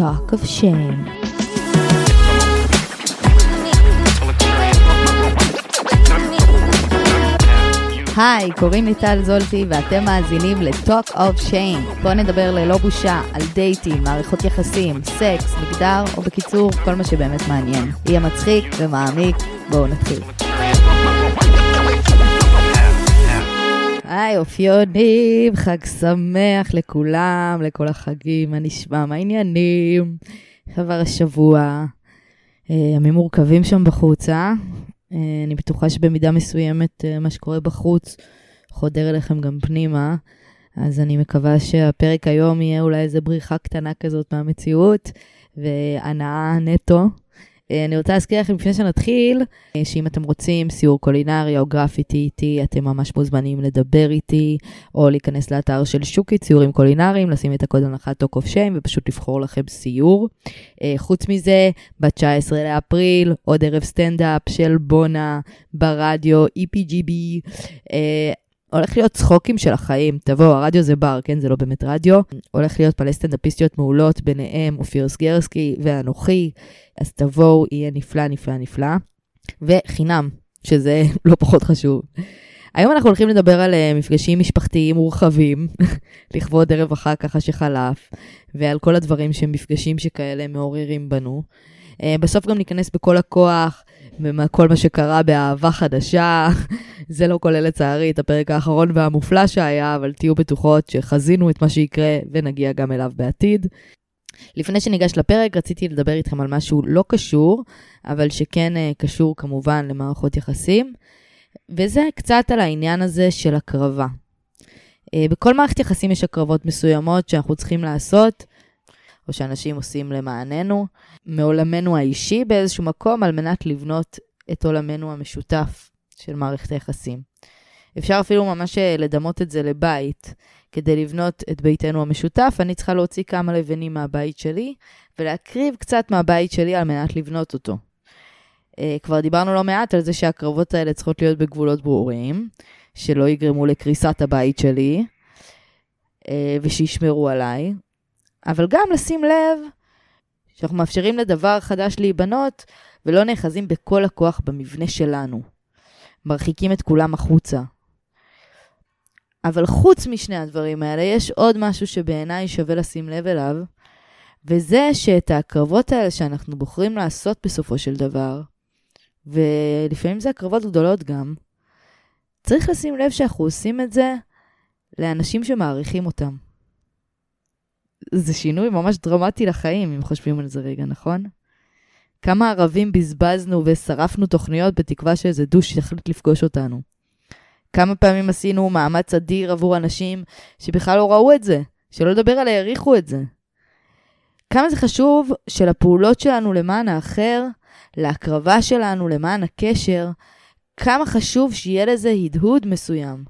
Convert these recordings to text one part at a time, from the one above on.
Talk of Shame. היי, קוראים לי טל זולטי ואתם מאזינים ל-Talk of Shame. בואו נדבר ללא בושה על דייטים, מערכות יחסים, סקס, מגדר, או בקיצור, כל מה שבאמת מעניין. יהיה מצחיק ומעמיק, בואו נתחיל. היי, אופיונים, חג שמח לכולם, לכל החגים, מה נשמע, מה העניינים? איך עבר השבוע? אה, ימים מורכבים שם בחוץ, אה? אה? אני בטוחה שבמידה מסוימת אה, מה שקורה בחוץ חודר אליכם גם פנימה, אז אני מקווה שהפרק היום יהיה אולי איזה בריחה קטנה כזאת מהמציאות, והנאה נטו. אה, אני רוצה להזכיר לכם לפני שנתחיל, אה, שאם אתם רוצים סיור קולינרי או גרפיטי איתי, אתם ממש מוזמנים לדבר איתי, או להיכנס לאתר של שוקי סיורים קולינריים, לשים את הקוד הנחה talk of shame ופשוט לבחור לכם סיור. אה, חוץ מזה, ב-19 לאפריל, עוד ערב סטנדאפ של בונה ברדיו, EPGB. הולך להיות צחוקים של החיים. תבואו, הרדיו זה בר, כן? זה לא באמת רדיו. הולך להיות מלא סטנדאפיסטיות מעולות, ביניהם אופיר סגרסקי ואנוכי. אז תבואו, יהיה נפלא, נפלא, נפלא. וחינם, שזה לא פחות חשוב. היום אנחנו הולכים לדבר על uh, מפגשים משפחתיים מורחבים, לכבוד ערב אחר ככה שחלף, ועל כל הדברים שהם מפגשים שכאלה מעוררים בנו. Uh, בסוף גם ניכנס בכל הכוח וכל מה שקרה באהבה חדשה. זה לא כולל לצערי את הפרק האחרון והמופלא שהיה, אבל תהיו בטוחות שחזינו את מה שיקרה ונגיע גם אליו בעתיד. לפני שניגש לפרק, רציתי לדבר איתכם על משהו לא קשור, אבל שכן uh, קשור כמובן למערכות יחסים, וזה קצת על העניין הזה של הקרבה. Uh, בכל מערכת יחסים יש הקרבות מסוימות שאנחנו צריכים לעשות, או שאנשים עושים למעננו, מעולמנו האישי באיזשהו מקום, על מנת לבנות את עולמנו המשותף של מערכת היחסים. אפשר אפילו ממש אה, לדמות את זה לבית. כדי לבנות את ביתנו המשותף, אני צריכה להוציא כמה לבנים מהבית שלי, ולהקריב קצת מהבית שלי על מנת לבנות אותו. Uh, כבר דיברנו לא מעט על זה שהקרבות האלה צריכות להיות בגבולות ברורים, שלא יגרמו לקריסת הבית שלי, uh, ושישמרו עליי, אבל גם לשים לב שאנחנו מאפשרים לדבר חדש להיבנות, ולא נאחזים בכל הכוח במבנה שלנו. מרחיקים את כולם החוצה. אבל חוץ משני הדברים האלה, יש עוד משהו שבעיניי שווה לשים לב אליו, וזה שאת הקרבות האלה שאנחנו בוחרים לעשות בסופו של דבר, ולפעמים זה הקרבות גדולות גם, צריך לשים לב שאנחנו עושים את זה לאנשים שמעריכים אותם. זה שינוי ממש דרמטי לחיים, אם חושבים על זה רגע, נכון? כמה ערבים בזבזנו ושרפנו תוכניות בתקווה שאיזה דוש יחליט לפגוש אותנו. כמה פעמים עשינו מאמץ אדיר עבור אנשים שבכלל לא ראו את זה, שלא לדבר על העריכו את זה. כמה זה חשוב שלפעולות שלנו למען האחר, להקרבה שלנו למען הקשר, כמה חשוב שיהיה לזה הדהוד מסוים.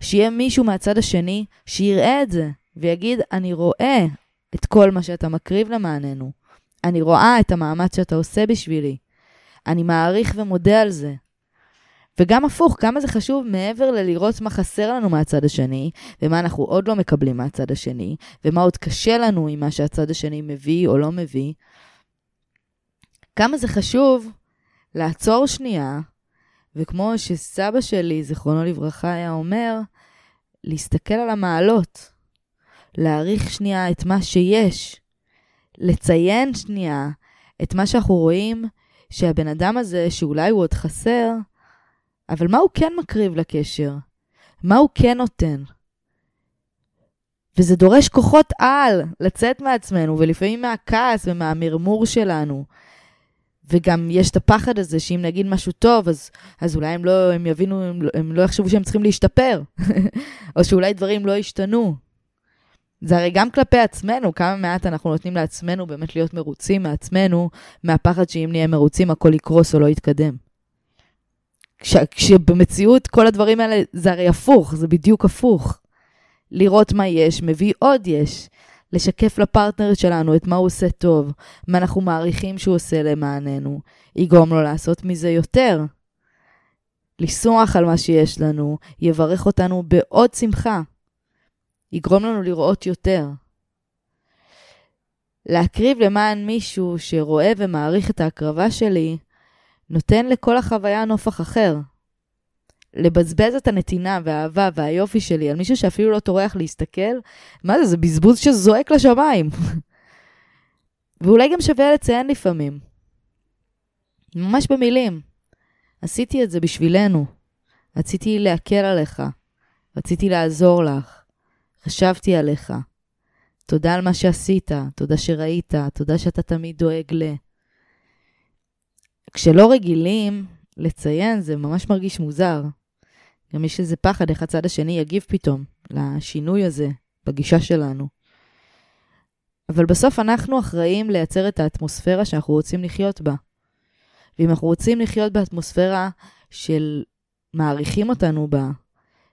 שיהיה מישהו מהצד השני שיראה את זה ויגיד, אני רואה את כל מה שאתה מקריב למעננו. אני רואה את המאמץ שאתה עושה בשבילי. אני מעריך ומודה על זה. וגם הפוך, כמה זה חשוב מעבר ללראות מה חסר לנו מהצד השני, ומה אנחנו עוד לא מקבלים מהצד השני, ומה עוד קשה לנו עם מה שהצד השני מביא או לא מביא. כמה זה חשוב לעצור שנייה, וכמו שסבא שלי, זיכרונו לברכה, היה אומר, להסתכל על המעלות, להעריך שנייה את מה שיש, לציין שנייה את מה שאנחנו רואים שהבן אדם הזה, שאולי הוא עוד חסר, אבל מה הוא כן מקריב לקשר? מה הוא כן נותן? וזה דורש כוחות על לצאת מעצמנו, ולפעמים מהכעס ומהמרמור שלנו. וגם יש את הפחד הזה שאם נגיד משהו טוב, אז, אז אולי הם לא, הם יבינו, הם, הם לא יחשבו שהם צריכים להשתפר, או שאולי דברים לא ישתנו. זה הרי גם כלפי עצמנו, כמה מעט אנחנו נותנים לעצמנו באמת להיות מרוצים מעצמנו, מהפחד שאם נהיה מרוצים הכל יקרוס או לא יתקדם. כש, כשבמציאות כל הדברים האלה זה הרי הפוך, זה בדיוק הפוך. לראות מה יש, מביא עוד יש. לשקף לפרטנר שלנו את מה הוא עושה טוב, מה אנחנו מעריכים שהוא עושה למעננו, יגרום לו לעשות מזה יותר. לשמוח על מה שיש לנו, יברך אותנו בעוד שמחה. יגרום לנו לראות יותר. להקריב למען מישהו שרואה ומעריך את ההקרבה שלי, נותן לכל החוויה נופח אחר. לבזבז את הנתינה והאהבה והיופי שלי על מישהו שאפילו לא טורח להסתכל, מה זה, זה בזבוז שזועק לשמיים. ואולי גם שווה לציין לפעמים. ממש במילים. עשיתי את זה בשבילנו. רציתי להקל עליך. רציתי לעזור לך. חשבתי עליך. תודה על מה שעשית, תודה שראית, תודה שאתה תמיד דואג ל... כשלא רגילים לציין, זה ממש מרגיש מוזר. גם יש איזה פחד איך הצד השני יגיב פתאום לשינוי הזה בגישה שלנו. אבל בסוף אנחנו אחראים לייצר את האטמוספירה שאנחנו רוצים לחיות בה. ואם אנחנו רוצים לחיות באטמוספירה של מעריכים אותנו בה,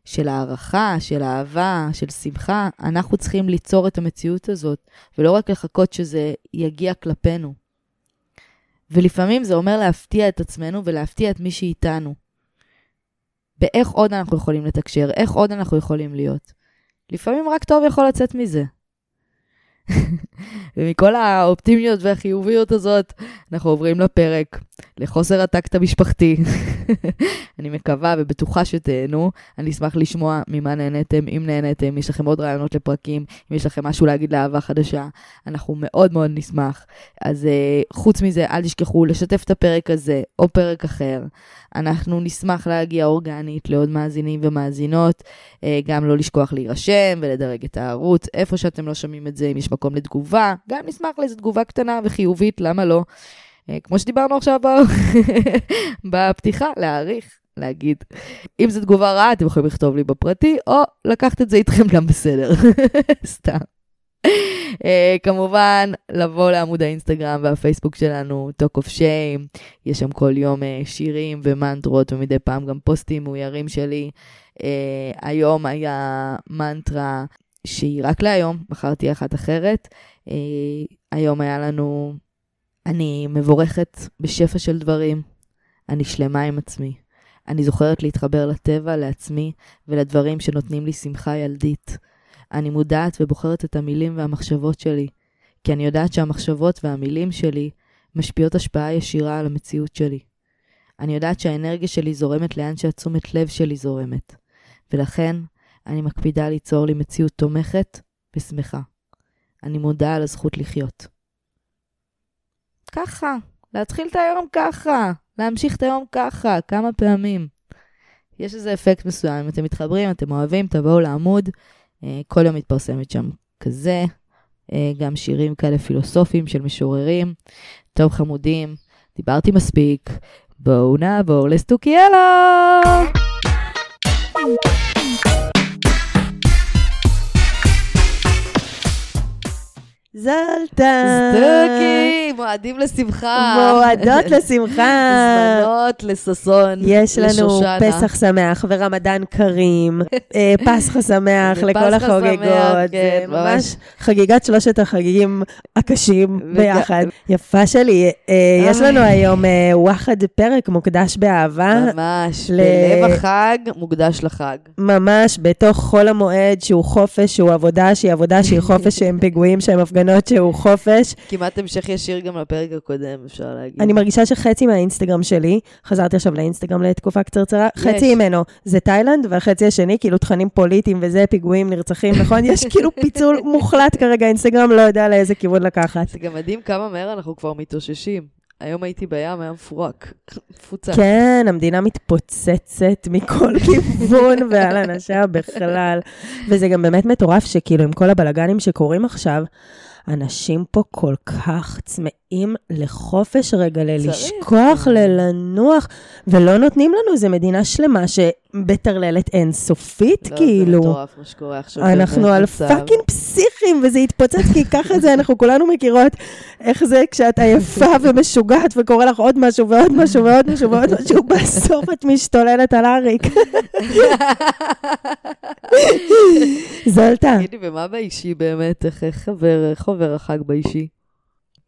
של הערכה, של אהבה, של שמחה, אנחנו צריכים ליצור את המציאות הזאת, ולא רק לחכות שזה יגיע כלפינו. ולפעמים זה אומר להפתיע את עצמנו ולהפתיע את מי שאיתנו. באיך עוד אנחנו יכולים לתקשר, איך עוד אנחנו יכולים להיות. לפעמים רק טוב יכול לצאת מזה. ומכל האופטימיות והחיוביות הזאת, אנחנו עוברים לפרק, לחוסר הטקט המשפחתי. אני מקווה ובטוחה שתהנו. אני אשמח לשמוע ממה נהניתם, אם נהניתם, יש לכם עוד רעיונות לפרקים, אם יש לכם משהו להגיד לאהבה חדשה, אנחנו מאוד מאוד נשמח. אז uh, חוץ מזה, אל תשכחו לשתף את הפרק הזה או פרק אחר. אנחנו נשמח להגיע אורגנית לעוד מאזינים ומאזינות, uh, גם לא לשכוח להירשם ולדרג את הערוץ, איפה שאתם לא שומעים את זה, אם יש מקום לתגובה, גם נשמח לאיזו תגובה קטנה וחיובית, למה לא? אה, כמו שדיברנו עכשיו בפתיחה, להעריך, להגיד. אם זו תגובה רעה, אתם יכולים לכתוב לי בפרטי, או לקחת את זה איתכם גם בסדר. סתם. Uh, כמובן, לבוא לעמוד האינסטגרם והפייסבוק שלנו, Talk of Shame, יש שם כל יום uh, שירים ומנטרות, ומדי פעם גם פוסטים מאוירים שלי. Uh, היום היה מנטרה שהיא רק להיום, בחרתי אחת אחרת. Uh, היום היה לנו אני מבורכת בשפע של דברים. אני שלמה עם עצמי. אני זוכרת להתחבר לטבע, לעצמי ולדברים שנותנים לי שמחה ילדית. אני מודעת ובוחרת את המילים והמחשבות שלי, כי אני יודעת שהמחשבות והמילים שלי משפיעות השפעה ישירה על המציאות שלי. אני יודעת שהאנרגיה שלי זורמת לאן שהתשומת לב שלי זורמת, ולכן אני מקפידה ליצור לי מציאות תומכת ושמחה. אני מודה על הזכות לחיות. ככה, להתחיל את היום ככה, להמשיך את היום ככה, כמה פעמים. יש איזה אפקט מסוים, אם אתם מתחברים, אתם אוהבים, תבואו לעמוד, אה, כל יום מתפרסמת שם כזה, אה, גם שירים כאלה פילוסופיים של משוררים. טוב חמודים, דיברתי מספיק, בואו נעבור לסטוקיאלה! זלטה. סטוקי, מועדים לשמחה. מועדות לשמחה. זמנות לששון, יש לנו לשושנה. פסח שמח ורמדאן כרים, אה, פסחא שמח לכל החוגגות. כן, ממש חגיגת שלושת החגיגים הקשים ביחד. יפה שלי, אה, יש לנו היום אה, וואחד פרק מוקדש באהבה. ממש, ל- בלב החג, מוקדש לחג. ממש בתוך חול המועד שהוא חופש, שהוא עבודה, שהיא עבודה, שהיא חופש, שהם פיגועים, שהם הפגנות, שהוא חופש. כמעט המשך ישיר גם לפרק הקודם, אפשר להגיד. אני מרגישה שחצי מהאינסטגרם שלי, חזרתי עכשיו לאינסטגרם לתקופה קצרצרה, יש. חצי ממנו זה תאילנד, והחצי השני, כאילו תכנים פוליטיים וזה, פיגועים, נרצחים, נכון? יש כאילו פיצול מוחלט כרגע, אינסטגרם לא יודע לאיזה כיוון לקחת. זה גם מדהים כמה מהר אנחנו כבר מתאוששים. היום הייתי בים, היה מפורק, מפוצץ. כן, המדינה מתפוצצת מכל כיוון ועל אנשיה בכלל. וזה גם באמת מטורף שכאילו עם כל הבלגנים שקורים עכשיו, אנשים פה כל כך צמאים לחופש רגע, ללשכוח. ללנוח, ולא נותנים לנו, זו מדינה שלמה שבטרללת אינסופית, לא, כאילו. זה מטורף מה שקורה עכשיו. אנחנו על. פאקינג פסיכים, וזה יתפוצץ, כי ככה זה, אנחנו כולנו מכירות איך זה כשאת עייפה ומשוגעת וקורה לך עוד משהו ועוד משהו ועוד משהו ועוד משהו, בסוף את משתוללת על אריק. זולטה, תגידי, ומה באישי באמת? איך עובר איך עובר החג באישי?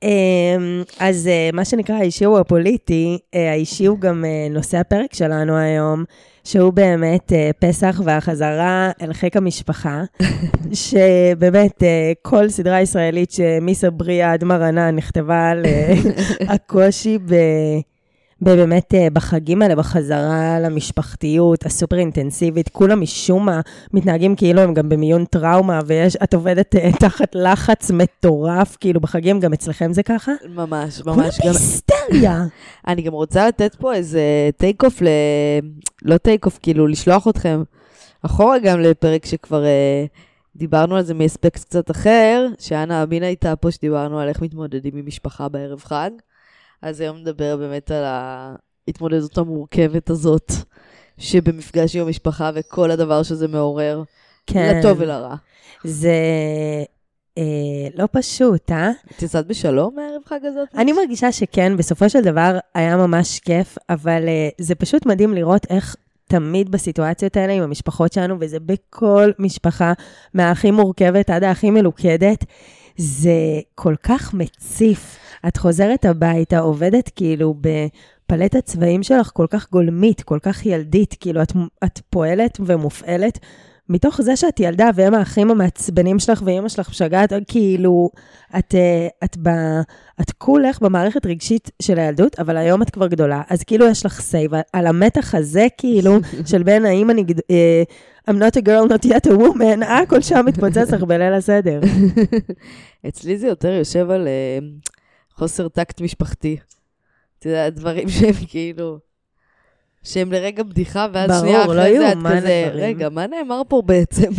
אמ, אז אה, מה שנקרא האישי הוא הפוליטי, אה, האישי הוא גם אה, נושא הפרק שלנו היום, שהוא באמת פסח והחזרה אל חיק המשפחה, שבאמת כל סדרה ישראלית שמסבריה עד מרנה נכתבה על הקושי ב... באמת אה, בחגים האלה, בחזרה למשפחתיות הסופר אינטנסיבית, כולם משום מה מתנהגים כאילו הם גם במיון טראומה, ואת עובדת אה, תחת לחץ מטורף, כאילו בחגים, גם אצלכם זה ככה? ממש, כולם ממש. גם... בהיסטריה. אני גם רוצה לתת פה איזה take off ל... לא take off, כאילו לשלוח אתכם אחורה גם לפרק שכבר אה, דיברנו על זה מאספקט קצת אחר, שאנה אמינה הייתה פה, שדיברנו על איך מתמודדים עם משפחה בערב חג. אז היום נדבר באמת על ההתמודדות המורכבת הזאת, שבמפגש עם המשפחה וכל הדבר שזה מעורר, כן. לטוב ולרע. זה אה, לא פשוט, אה? את יצאת בשלום מערב חג הזאת? אני מרגישה שכן, בסופו של דבר היה ממש כיף, אבל uh, זה פשוט מדהים לראות איך תמיד בסיטואציות האלה עם המשפחות שלנו, וזה בכל משפחה, מהכי מורכבת עד הכי מלוכדת, זה כל כך מציף. את חוזרת הביתה, עובדת כאילו בפלטת צבעים שלך כל כך גולמית, כל כך ילדית, כאילו את, את פועלת ומופעלת. מתוך זה שאת ילדה והם האחים המעצבנים שלך ואימא שלך משגעת, כאילו, את, אה, את, ב, את כולך במערכת רגשית של הילדות, אבל היום את כבר גדולה, אז כאילו יש לך save על המתח הזה, כאילו, של בין האם אני, אה, I'm not a girl, not yet a woman, הכל שם מתפוצץ לך בליל הסדר. אצלי זה יותר יושב על אה, חוסר טקט משפחתי. את יודעת, דברים שהם כאילו... שהם לרגע בדיחה, ואז ברור, שנייה לא אחרי זה את כזה, הדברים. רגע, מה נאמר פה בעצם?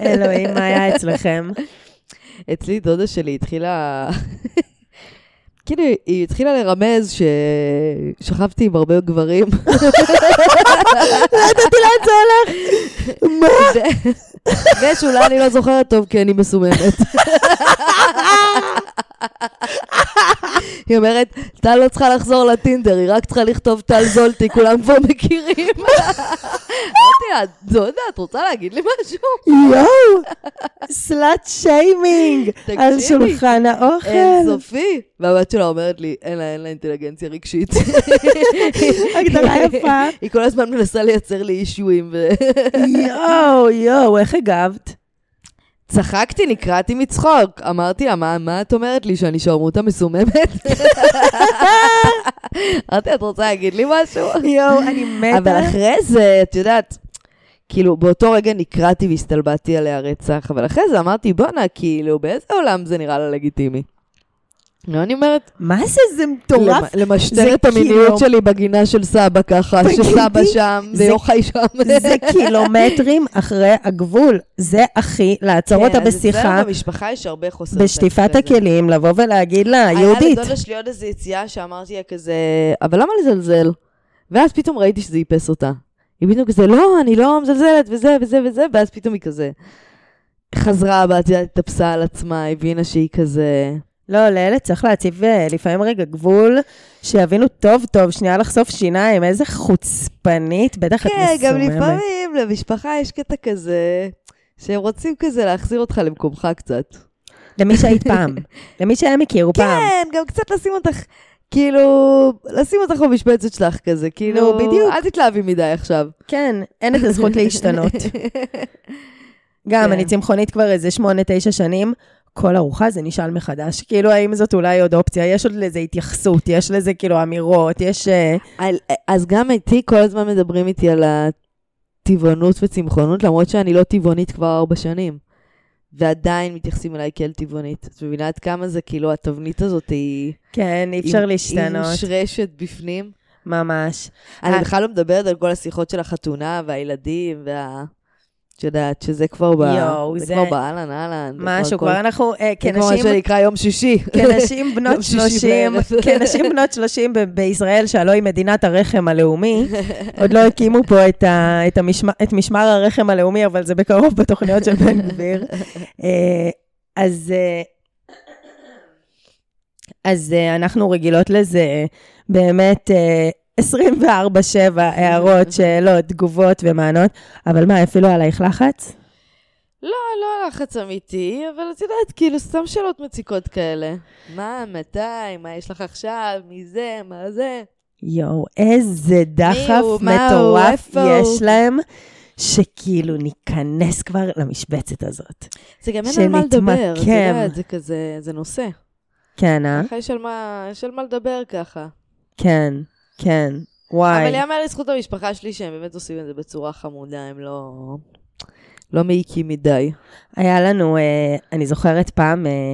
אלוהים, מה היה אצלכם? אצלי דודה שלי התחילה... כאילו, היא התחילה לרמז ששכבתי עם הרבה גברים. לא ידעתי לאן זה הולך. מה? ושאולי אני לא זוכרת טוב כי אני מסוממת. היא אומרת, טל לא צריכה לחזור לטינדר, היא רק צריכה לכתוב טל זולטי, כולם כבר מכירים. אמרתי לה, דודה, את רוצה להגיד לי משהו? יואו, סלאט שיימינג על. שולחן האוכל. אינסופי. והבת שלה אומרת לי, אין לה, אין לה אינטליגנציה רגשית. הגדרה יפה. היא כל הזמן מנסה לייצר לי אישויים. יואו, יואו, איך הגבת? צחקתי, נקרעתי מצחוק. אמרתי לה, מה, מה את אומרת לי, שאני שרמוטה מסוממת? אמרתי, את רוצה להגיד לי משהו? יואו, אני מתה. אבל אחרי זה, את יודעת, כאילו, באותו רגע נקרעתי והסתלבטתי עליה רצח, אבל אחרי זה אמרתי, בואנה, כאילו, באיזה עולם זה נראה לה לגיטימי? לא, אני אומרת, מה זה, זה מטורף. למ- למשטר את המיניות כאילו- שלי בגינה של סבא ככה, שסבא שם, זה- ויוחאי שם. זה קילומטרים אחרי הגבול. זה הכי, לעצור אותה כן, אז בשיחה, אצלנו במשפחה יש הרבה חוסר בשטיפת. הכלים, לבוא ולהגיד לה, היה יהודית. לדודה שלי עוד איזו יציאה שאמרתי לה כזה, אבל למה לזלזל? ואז פתאום ראיתי שזה איפס אותה. היא פתאום כזה, לא, אני לא מזלזלת, וזה וזה וזה, ואז פתאום היא כזה חזרה יודעת, התאפסה על עצמה, הבינה שהיא כזה... לא, לילד צריך להציב אה, לפעמים רגע גבול, שיבינו טוב טוב, שנייה לחשוף שיניים, איזה חוצפנית, בטח את כן, גם מסוממת. לפעמים למשפחה יש קטע כזה, שהם רוצים כזה להחזיר אותך למקומך קצת. למי שהיית פעם, למי שהם הכירו פעם. כן, גם קצת לשים אותך, כאילו, לשים אותך במשבצת שלך כזה, כאילו, נו, בדיוק. אל תתלהבי מדי עכשיו. כן, אין את הזכות להשתנות. גם, כן. אני צמחונית כבר איזה שמונה, תשע שנים, כל ארוחה זה נשאל מחדש. כאילו, האם זאת אולי עוד אופציה? יש עוד לזה התייחסות, יש לזה כאילו אמירות, יש... אה, על- אז גם איתי כל הזמן מדברים איתי על הטבעונות וצמחונות, למרות שאני לא טבעונית כבר ארבע שנים. ועדיין מתייחסים אליי כאל טבעונית. את מבינה עד כמה זה כאילו, התבנית הזאת היא... כן, אי אפשר להשתנות, היא מושרשת בפנים. ממש. אני אה. בכלל לא מדברת על כל השיחות של החתונה והילדים וה... את יודעת, שזה כבר ב... יואו, זה זה- כבר באהלן אהלן. משהו, כבר אנחנו, אה, זה כמו מה כנשים, שנקרא יום שישי. כנשים בנות יום שישי 30, בערב. כנשים בנות 30 ב- בישראל, שהלוא היא מדינת הרחם הלאומי, עוד לא הקימו פה את, ה, את, המשמר, את משמר הרחם הלאומי, אבל זה בקרוב בתוכניות של בן גביר. אה, אז, אה, אז אנחנו רגילות לזה באמת 24-7 הערות, שאלות, תגובות ומענות, אבל מה, הפעילו עלייך לחץ? לא, לא לחץ אמיתי, אבל את יודעת, כאילו, סתם שאלות מציקות כאלה. מה, מתי, מה יש לך עכשיו, מי זה, מה זה? יואו, איזה דחף הוא, מטורף הוא? יש להם, שכאילו ניכנס כבר למשבצת הזאת. זה גם אין על מה לדבר, את. יודעת, זה כזה, זה נושא. כן, אה? ככה יש על מה לדבר ככה. כן, כן. וואי. אבל יאמר לזכות המשפחה שלי שהם באמת עושים את זה בצורה חמודה, הם לא... לא מעיקים מדי. היה לנו, אה, אני זוכרת פעם אה,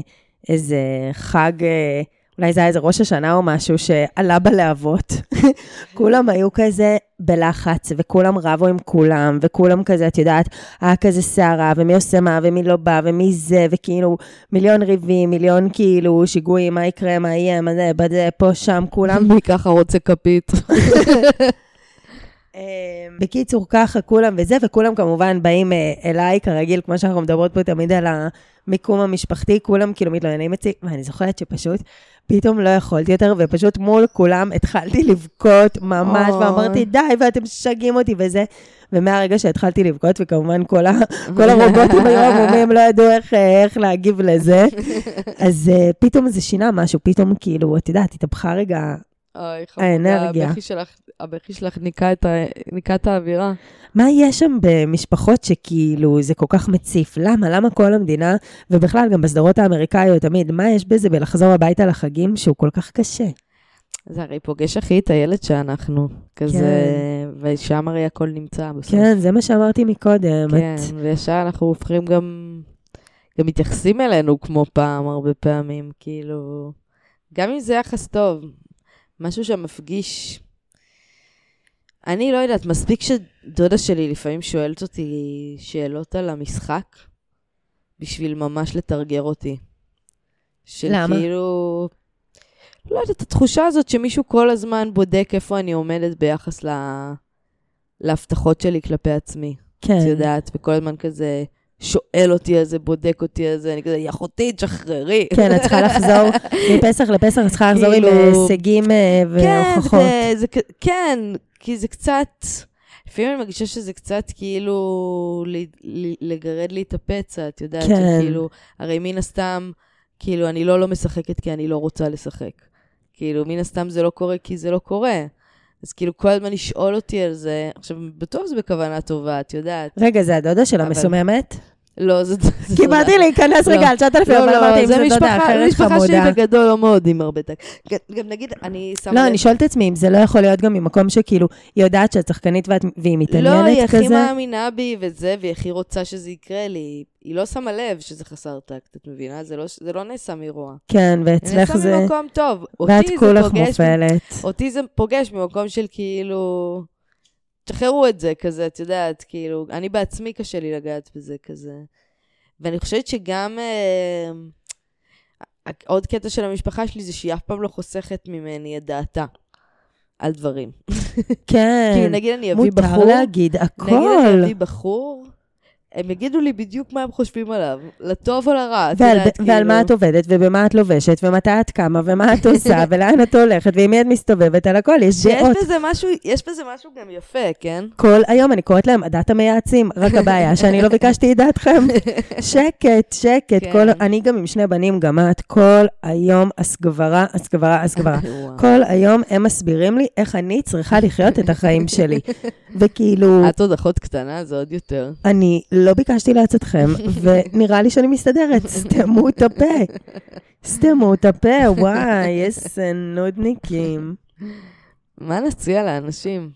איזה חג, אה, אולי זה היה איזה ראש השנה או משהו, שעלה בלהבות. כולם היו כזה בלחץ, וכולם רבו עם כולם, וכולם כזה, את יודעת, היה כזה סערה, ומי עושה מה, ומי לא בא, ומי זה, וכאילו, מיליון ריבים, מיליון כאילו שיגועים, מה יקרה, מה יהיה, מה זה, בזה, פה, שם, כולם מי ככה רוצה כפית? אמ, בקיצור, ככה כולם וזה, וכולם כמובן באים אה, אליי, כרגיל, כמו שאנחנו מדברות פה תמיד על המיקום המשפחתי, כולם כאילו מתלוננים אצלי, ואני זוכרת שפשוט פתאום לא יכולתי יותר, ופשוט מול כולם התחלתי לבכות ממש, אוי. ואמרתי, די, ואתם משגעים אותי וזה. ומהרגע שהתחלתי לבכות, וכמובן כל, ה, כל הרובוטים היו עמומים, לא ידעו איך, אה, איך להגיב לזה, אז uh, פתאום זה שינה משהו, פתאום כאילו, את יודעת, התהפכה רגע האנרגיה. הבכי שלך, הבכי שלך ניקה את, ה... ניקה את האווירה. מה יש שם במשפחות שכאילו זה כל כך מציף? למה? למה כל המדינה, ובכלל גם בסדרות האמריקאיות תמיד, מה יש בזה בלחזור הביתה לחגים שהוא כל כך קשה? זה הרי פוגש הכי את הילד שאנחנו, כזה, ושם הרי הכל נמצא בסוף. כן, זה מה שאמרתי מקודם. כן, את... וישר אנחנו הופכים גם, גם מתייחסים אלינו כמו פעם, הרבה פעמים, כאילו, גם אם זה יחס טוב, משהו שמפגיש... אני לא יודעת, מספיק שדודה שלי לפעמים שואלת אותי שאלות על המשחק, בשביל ממש לתרגר אותי. למה? כאילו... לא יודעת, התחושה הזאת שמישהו כל הזמן בודק איפה אני עומדת ביחס ל... להבטחות שלי כלפי עצמי. כן. את יודעת, וכל הזמן כזה שואל אותי על זה, בודק אותי על זה, אני כזה, יא אחותי, תשחררי. כן, את צריכה לחזור מפסח לפסח, את צריכה לחזור עם כאילו- אה, הישגים אה, כן, והוכחות. זה, זה, כ- כן, כי זה קצת, לפעמים אני מרגישה שזה קצת כאילו לגרד לי את הפצע, את יודעת, כן. כאילו, הרי מן הסתם, כאילו, אני לא לא משחקת כי אני לא רוצה לשחק. כאילו, מן הסתם זה לא קורה כי זה לא קורה. אז כאילו, כל הזמן לשאול אותי על זה, עכשיו, בטוח זה בכוונה טובה, את יודעת. רגע, זה הדודה של אבל-? לא. זה כי באתי להיכנס לא. רגע על 9,000, לא, אבל לא, אמרתי, אם זה זה דודה אחרת משפחה שלי חמודה. בגדול לא מאוד עם הרבה טק. גם נגיד, אני שמה לא, אני שואלת את עצמי אם זה לא יכול להיות גם ממקום שכאילו, היא יודעת שאת שחקנית והיא לא, היא מתעניינת הכי כזה. מאמינה בי וזה, והיא הכי רוצה שזה יקרה לי. היא לא שמה לב שזה חסר טקט, את מבינה? זה לא, זה לא נעשה מרוע. כן, זה ואצלך נעשה זה... ממקום טוב. ואת כולך. מופעלת. אותי זה פוגש ממקום של כאילו... תשחררו את זה כזה, את יודעת, כאילו, אני בעצמי קשה לי לגעת בזה כזה. ואני חושבת שגם... אה, עוד קטע של המשפחה שלי זה שהיא אף פעם לא חוסכת ממני את דעתה על דברים. כן, כאילו, נגיד אני אביא בחור... מותר להגיד נגיד אני הכל. אביא בחור, הם יגידו לי בדיוק מה הם חושבים עליו, לטוב או לרע, ועל, יודעת, ועל מה את עובדת, ובמה את לובשת, ומתי את קמה, ומה את עושה, ולאן את הולכת, ועם מי את מסתובבת, על הכל, יש דעות. בזה משהו, יש בזה משהו גם יפה, כן? כל היום אני קוראת להם עדת המייעצים, רק הבעיה שאני לא ביקשתי את דעתכם. שקט, שקט. כן. כל, אני גם עם שני בנים, גם את, כל היום הסגברה, הסגברה, הסגברה. כל היום הם מסבירים לי איך אני צריכה לחיות את החיים שלי. וכאילו, את עוד אחות קטנה, זה עוד יותר. אני לא ביקשתי לעצתכם, ונראה לי שאני מסתדרת. סתמו את הפה. סתמו את הפה, וואי, איזה נודניקים. מה נציע לאנשים?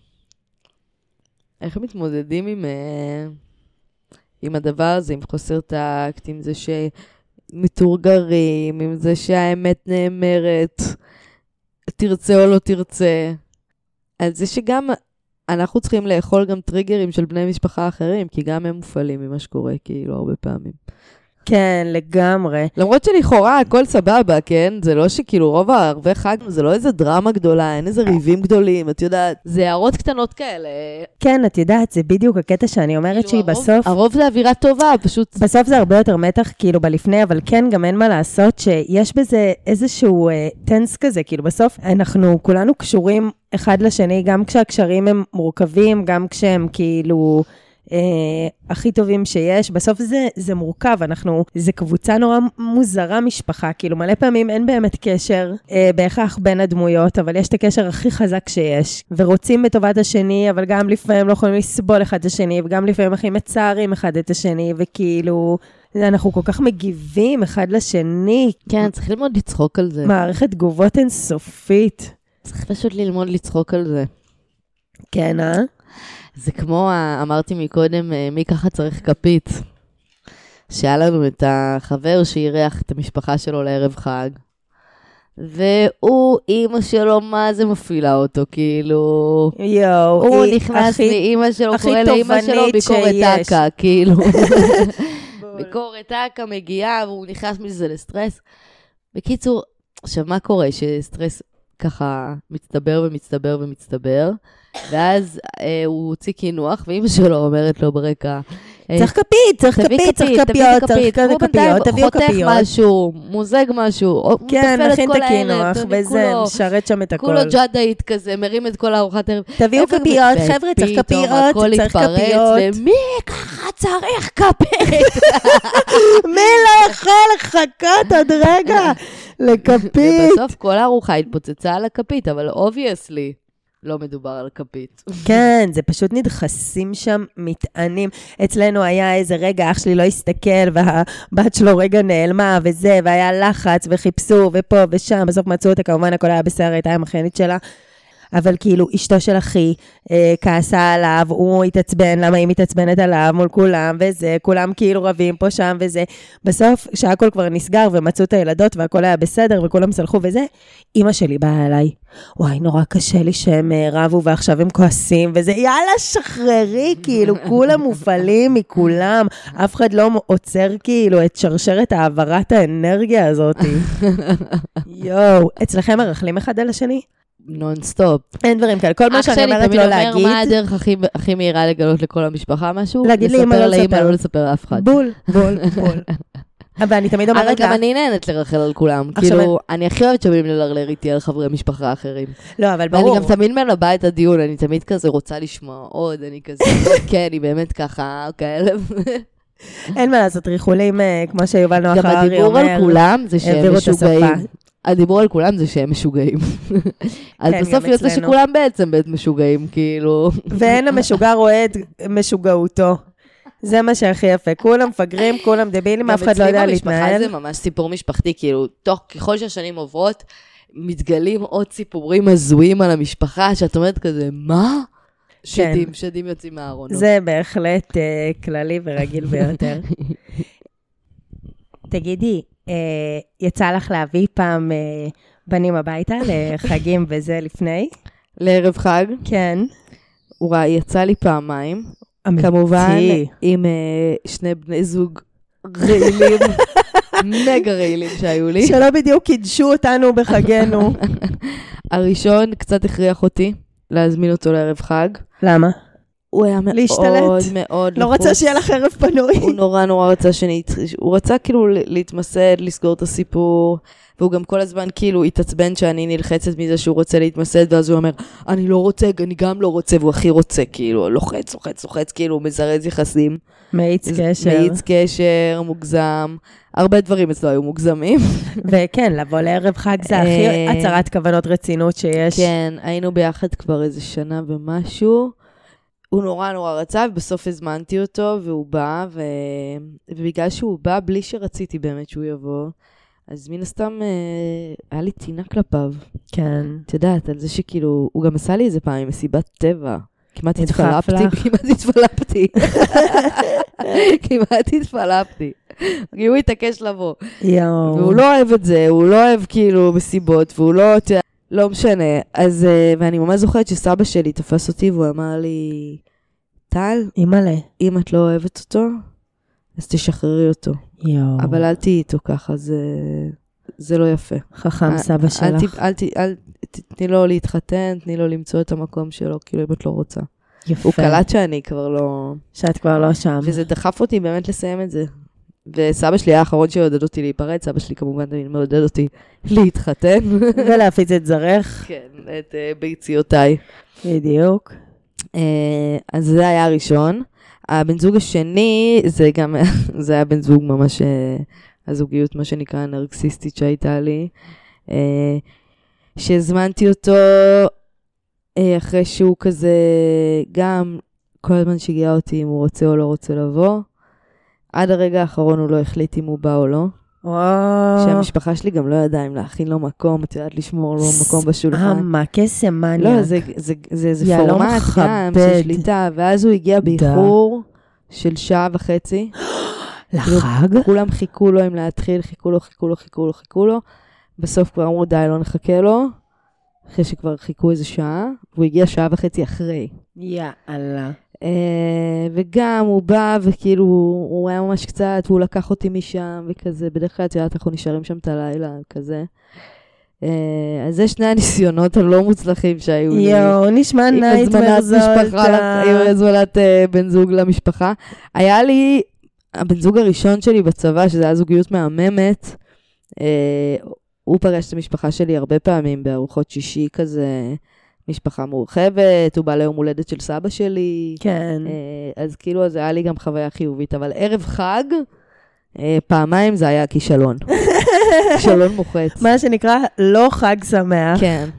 איך מתמודדים עם, אה, עם הדבר הזה, עם חוסר טקט, עם זה שמתורגרים, עם זה שהאמת נאמרת, תרצה או לא תרצה. על זה שגם אנחנו צריכים לאכול גם טריגרים של בני משפחה אחרים, כי גם הם מופעלים ממה שקורה, כאילו, הרבה פעמים. כן, לגמרי. למרות שלכאורה הכל סבבה, כן? זה לא שכאילו רוב הערבי חג זה לא איזה דרמה גדולה, אין איזה ריבים גדולים, את יודעת. זה הערות קטנות כאלה. כן, את יודעת, זה בדיוק הקטע שאני אומרת שהיא כאילו, הרוב- בסוף... הרוב זה אווירה טובה, פשוט... בסוף זה הרבה יותר מתח כאילו בלפני, אבל כן, גם אין מה לעשות שיש בזה איזשהו אה, טנס כזה, כאילו בסוף אנחנו כולנו קשורים אחד לשני, גם כשהקשרים הם מורכבים, גם כשהם כאילו אה, הכי טובים שיש. בסוף זה, זה מורכב, אנחנו, זה קבוצה נורא מוזרה משפחה, כאילו מלא פעמים אין באמת קשר אה, בהכרח בין הדמויות, אבל יש את הקשר הכי חזק שיש, ורוצים בטובת השני, אבל גם לפעמים לא יכולים לסבול אחד את השני, וגם לפעמים הכי מצערים אחד את השני, וכאילו... אנחנו כל כך מגיבים אחד לשני. כן, צריך ללמוד לצחוק על זה. מערכת תגובות אינסופית. צריך פשוט ללמוד לצחוק על זה. כן, אה? זה כמו, אמרתי מקודם, אה, מי ככה צריך כפית. שהיה לנו את החבר שאירח את המשפחה שלו לערב חג, והוא, אימא שלו, מה זה מפעילה אותו, כאילו... יואו, הוא היא נכנס הכי- מאימא שלו, קורא לאימא שלו ביקורת. אכ"א, כאילו. ביקורת אכ"א מגיעה, והוא נכנס מזה לסטרס. בקיצור, עכשיו, מה קורה? שסטרס ככה מצטבר ומצטבר ומצטבר, ואז אה, הוא הוציא קינוח, ואימא שלו אומרת לו ברקע, אה, צריך כפית, צריך כפית, צריך כפית, תביא כפיות, צריך כפית. הוא בינתיים כפיות, תביאו חותך כפיות. משהו, מוזג משהו, כן, מכין את הקינוח, וזה, משרת שם את הכל. כולו ג'אדאית כזה, מרים את כל הארוחת ערב. תביאו כפיות, חבר'ה, צריך כפיות, צריך כפיות. ומי ככה צריך כפית? מי לא יכול לחכות עוד רגע לכפית? ובסוף כל הארוחה התפוצצה על הכפית, אבל obviously לא מדובר על כפית. כן, זה פשוט נדחסים שם מטענים. אצלנו היה איזה רגע, אח שלי לא הסתכל, והבת שלו רגע נעלמה, וזה, והיה לחץ, וחיפשו, ופה ושם, בסוף מצאו אותה, כמובן הכל היה בסדר, הייתה עם אחיינית שלה. אבל כאילו, אשתו של אחי אה, כעסה עליו, הוא התעצבן, למה היא מתעצבנת עליו מול כולם, וזה, כולם כאילו רבים פה, שם וזה. בסוף, כשהכול כבר נסגר ומצאו את הילדות והכל היה בסדר וכולם סלחו וזה, אימא שלי באה אליי, וואי, נורא קשה לי שהם אה, רבו ועכשיו הם כועסים, וזה, יאללה, שחררי, כאילו, כולם מופעלים מכולם, אף אחד לא עוצר כאילו את שרשרת העברת האנרגיה הזאת. יואו, אצלכם מרכלים אחד על השני? נונסטופ. אין דברים כאלה, כל מה אח שאני שלי אומרת תמיד לא אומר, להגיד, מה הדרך הכי- הכי מהירה לגלות לכל המשפחה משהו? להגיד לאמא לא לספר לאמא, לספר. לא לספר לאף אחד. בול, בול, בול. אבל אני תמיד אבל אומרת לה, גם אני נהנית לרכל על כולם. כאילו, אני הכי אוהבת שבאים לרכל איתי על חברי משפחה אחרים. לא, אבל ואני ברור, גם תמיד מלבה את הדיון, אני תמיד כזה רוצה לשמוע עוד, אני כזה, כן, היא באמת ככה, כאלה. אין מה לעשות, ריחולים, אה, כמו שיובל נוח גם הררי הדיבור על אומר, כולם זה שהם. משוגעים. הדיבור על כולם זה שהם משוגעים. אז כן, בסוף יוצא. שכולם בעצם באמת משוגעים, כאילו. ואין המשוגע רואה את משוגעותו. זה מה שהכי יפה, כולם מפגרים, כולם דבילים, אף אחד לא יודע גם אצלי במשפחה להתנהל. זה ממש סיפור משפחתי, כאילו, תוך, ככל שהשנים עוברות, מתגלים עוד סיפורים הזויים על המשפחה, שאת אומרת כזה, מה? שדים, שדים יוצאים מהארונות. זה בהחלט אה, כללי ורגיל ביותר. תגידי, יצא לך להביא פעם אה, בנים הביתה לחגים וזה לפני? לערב חג, כן. וואי, יצא לי פעמיים. אמיתי. כמובן, עם אה, שני בני זוג רעילים, מגה רעילים שהיו לי. שלא בדיוק קידשו אותנו בחגנו. הראשון קצת הכריח אותי להזמין אותו לערב חג. למה? הוא היה מאוד להשתלט. מאוד לא רצה שיהיה לך ערב פנוי. הוא נורא נורא רצה שאני... הוא רצה כאילו להתמסד, לסגור את הסיפור, והוא גם כל הזמן כאילו התעצבן שאני נלחצת מזה שהוא רוצה להתמסד, ואז הוא אומר, אני לא רוצה, אני גם לא רוצה, והוא הכי רוצה, כאילו, לוחץ, לוחץ, לוחץ, כאילו, מזרז יחסים. מאיץ קשר. מאיץ קשר, מוגזם. הרבה דברים אצלו היו מוגזמים. וכן, לבוא לערב חג זה הכי אה, הצהרת כוונות רצינות שיש. כן, היינו ביחד כבר איזה שנה ומשהו. הוא נורא נורא רצה, ובסוף הזמנתי אותו, והוא בא, ו... ובגלל שהוא בא בלי שרציתי באמת שהוא יבוא, אז מן הסתם אה, היה לי טינה כלפיו. כן. את יודעת, על זה שכאילו, הוא גם עשה לי איזה פעם עם מסיבת טבע. כמעט התפלפתי. כמעט התפלפתי. כמעט התפלפתי. כי הוא התעקש לבוא. יואו. והוא לא אוהב את זה, הוא לא אוהב כאילו מסיבות, והוא לא, לא משנה. אז, אה, ואני ממש זוכרת שסבא שלי תפס אותי והוא אמר לי, טל, אימא'לה. אם את לא אוהבת אותו, אז תשחררי אותו. יואו. אבל אל תהיי איתו ככה, זה, זה לא יפה. חכם אל- סבא שלך. אל ת- אל ת- תתני לו להתחתן, תני לו למצוא את המקום שלו, כאילו אם את לא רוצה. יפה. הוא קלט שאני כבר לא... שאת כבר לא שם. וזה דחף אותי באמת לסיים את זה. וסבא שלי היה האחרון שעודד אותי להיפרד, סבא שלי כמובן תמיד מעודד אותי להתחתן. ולהפיץ את זרך. כן, את uh, ביציותיי. בדיוק. Uh, אז זה היה הראשון. הבן זוג השני, זה גם, זה היה בן זוג ממש, אה, הזוגיות, מה שנקרא, נרקסיסטית שהייתה לי. אה, שהזמנתי אותו אה, אחרי שהוא כזה, גם כל הזמן שיגע אותי אם הוא רוצה או לא רוצה לבוא. עד הרגע האחרון הוא לא החליט אם הוא בא או לא. וואו. שהמשפחה שלי גם לא ידעה אם להכין לו מקום, את יודעת לשמור לו מקום בשולחן. מה, קסם מניאק. לא, זה, זה, זה, זה יהלום פורמט גם. של שליטה, ואז הוא הגיע באיחור של שעה וחצי. לחג? כולם חיכו לו אם להתחיל, חיכו לו, חיכו לו, חיכו לו, חיכו לו. בסוף כבר אמרו, די, לא נחכה לו. אחרי שכבר חיכו איזה שעה, והוא הגיע שעה וחצי אחרי. יאללה. אה, וגם הוא בא, וכאילו, הוא היה ממש קצת, והוא לקח אותי משם, וכזה, בדרך כלל, את יודעת, אנחנו נשארים שם את הלילה, כזה. אה, אז זה שני הניסיונות הלא מוצלחים שהיו לי. יואו, נשמע נייטמר משפחה, זולטה. עם הזמנת אה, בן זוג למשפחה. היה לי, הבן זוג הראשון שלי בצבא, שזה היה זוגיות מהממת, הוא פגש את המשפחה שלי הרבה פעמים בארוחות שישי כזה, משפחה מורחבת, הוא בא ליום הולדת של סבא שלי. כן. אה, אז כאילו, אז היה לי גם חוויה חיובית, אבל ערב חג, אה, פעמיים זה היה כישלון. כישלון מוחץ. מה שנקרא, לא חג שמח. כן.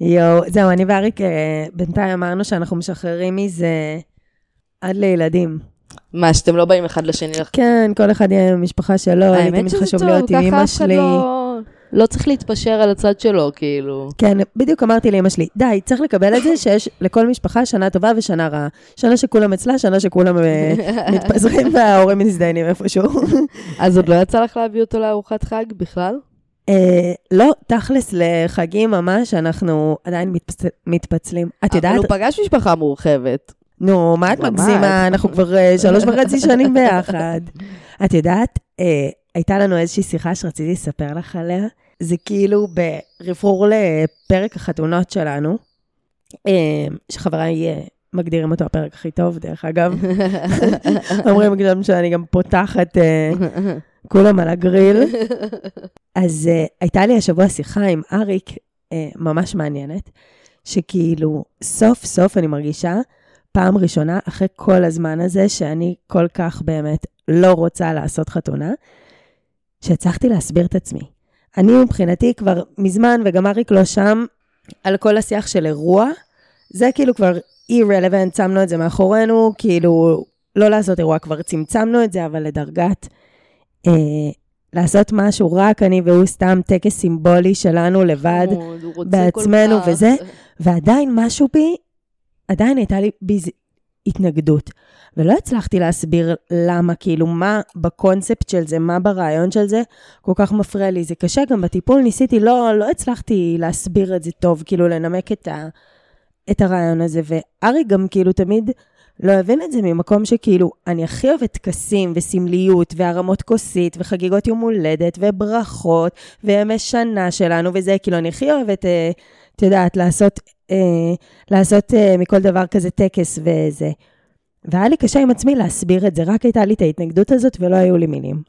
יואו, זהו, אני ואריק אה, בינתיים אמרנו שאנחנו משחררים מזה עד לילדים. מה, שאתם לא באים אחד לשני? כן, כל אחד יהיה עם המשפחה שלו, לי תמיד חשוב להיות עם אמא שלי. לא... צריך להתפשר על הצד שלו, כאילו. כן, בדיוק אמרתי לאמא שלי, די, צריך לקבל את זה שיש לכל משפחה שנה טובה ושנה רעה. שנה שכולם אצלה, שנה שכולם אה, מתפזרים וההורים מזדיינים איפשהו. אז עוד לא יצא לך להביא אותו לארוחת חג בכלל? אה, לא, תכלס לחגים ממש, אנחנו עדיין מתפצ- מתפצלים. את יודעת, אבל הוא פגש משפחה מורחבת. נו, מה את. מגזימה? אנחנו כבר אה, שלוש וחצי שנים ביחד. את יודעת, הייתה לנו איזושהי שיחה שרציתי לספר לך עליה. זה כאילו ברפרור לפרק החתונות שלנו, אה, שחבריי אה, מגדירים אותו הפרק הכי טוב, דרך אגב. אומרים גם שאני גם פותחת אה, כולם על הגריל. אז uh, הייתה לי השבוע שיחה עם אריק, ממש מעניינת, שכאילו, סוף סוף אני מרגישה, פעם ראשונה, אחרי כל הזמן הזה, שאני כל כך באמת לא רוצה לעשות חתונה, שהצלחתי להסביר את עצמי. אני מבחינתי כבר מזמן, וגם אריק לא שם, על כל השיח של אירוע, זה כאילו כבר irrelevant, שמנו את זה מאחורינו, כאילו, לא לעשות אירוע, כבר צמצמנו את זה, אבל לדרגת אה, לעשות משהו, רק אני והוא סתם טקס סימבולי שלנו לבד, רוצה בעצמנו. וזה. ועדיין משהו בי, עדיין הייתה לי בי התנגדות. ולא הצלחתי להסביר למה, כאילו, מה בקונספט של זה, מה ברעיון של זה, כל כך מפריע לי. זה קשה, גם בטיפול ניסיתי, לא, לא הצלחתי להסביר את זה טוב, כאילו, לנמק את, ה, את הרעיון הזה. וארי גם כאילו תמיד לא הבין את זה ממקום שכאילו, אני הכי אוהבת טקסים וסמליות והרמות כוסית וחגיגות יום הולדת וברכות וימי שנה שלנו וזה, כאילו, אני הכי אוהבת, אה, את יודעת, לעשות, אה, לעשות אה, מכל דבר כזה טקס וזה. והיה לי קשה עם עצמי להסביר את זה, רק הייתה לי את ההתנגדות הזאת ולא היו לי מילים.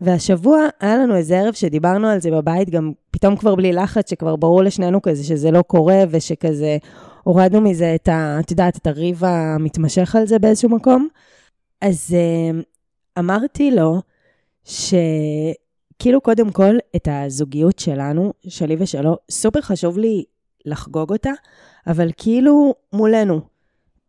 והשבוע היה לנו איזה ערב שדיברנו על זה בבית, גם פתאום כבר בלי לחץ, שכבר ברור לשנינו כזה שזה לא קורה, ושכזה הורדנו מזה את ה... את יודעת, את הריב המתמשך על זה באיזשהו מקום. אז אה, אמרתי לו שכאילו קודם כל את הזוגיות שלנו, שלי ושלו, סופר חשוב לי לחגוג אותה, אבל כאילו מולנו.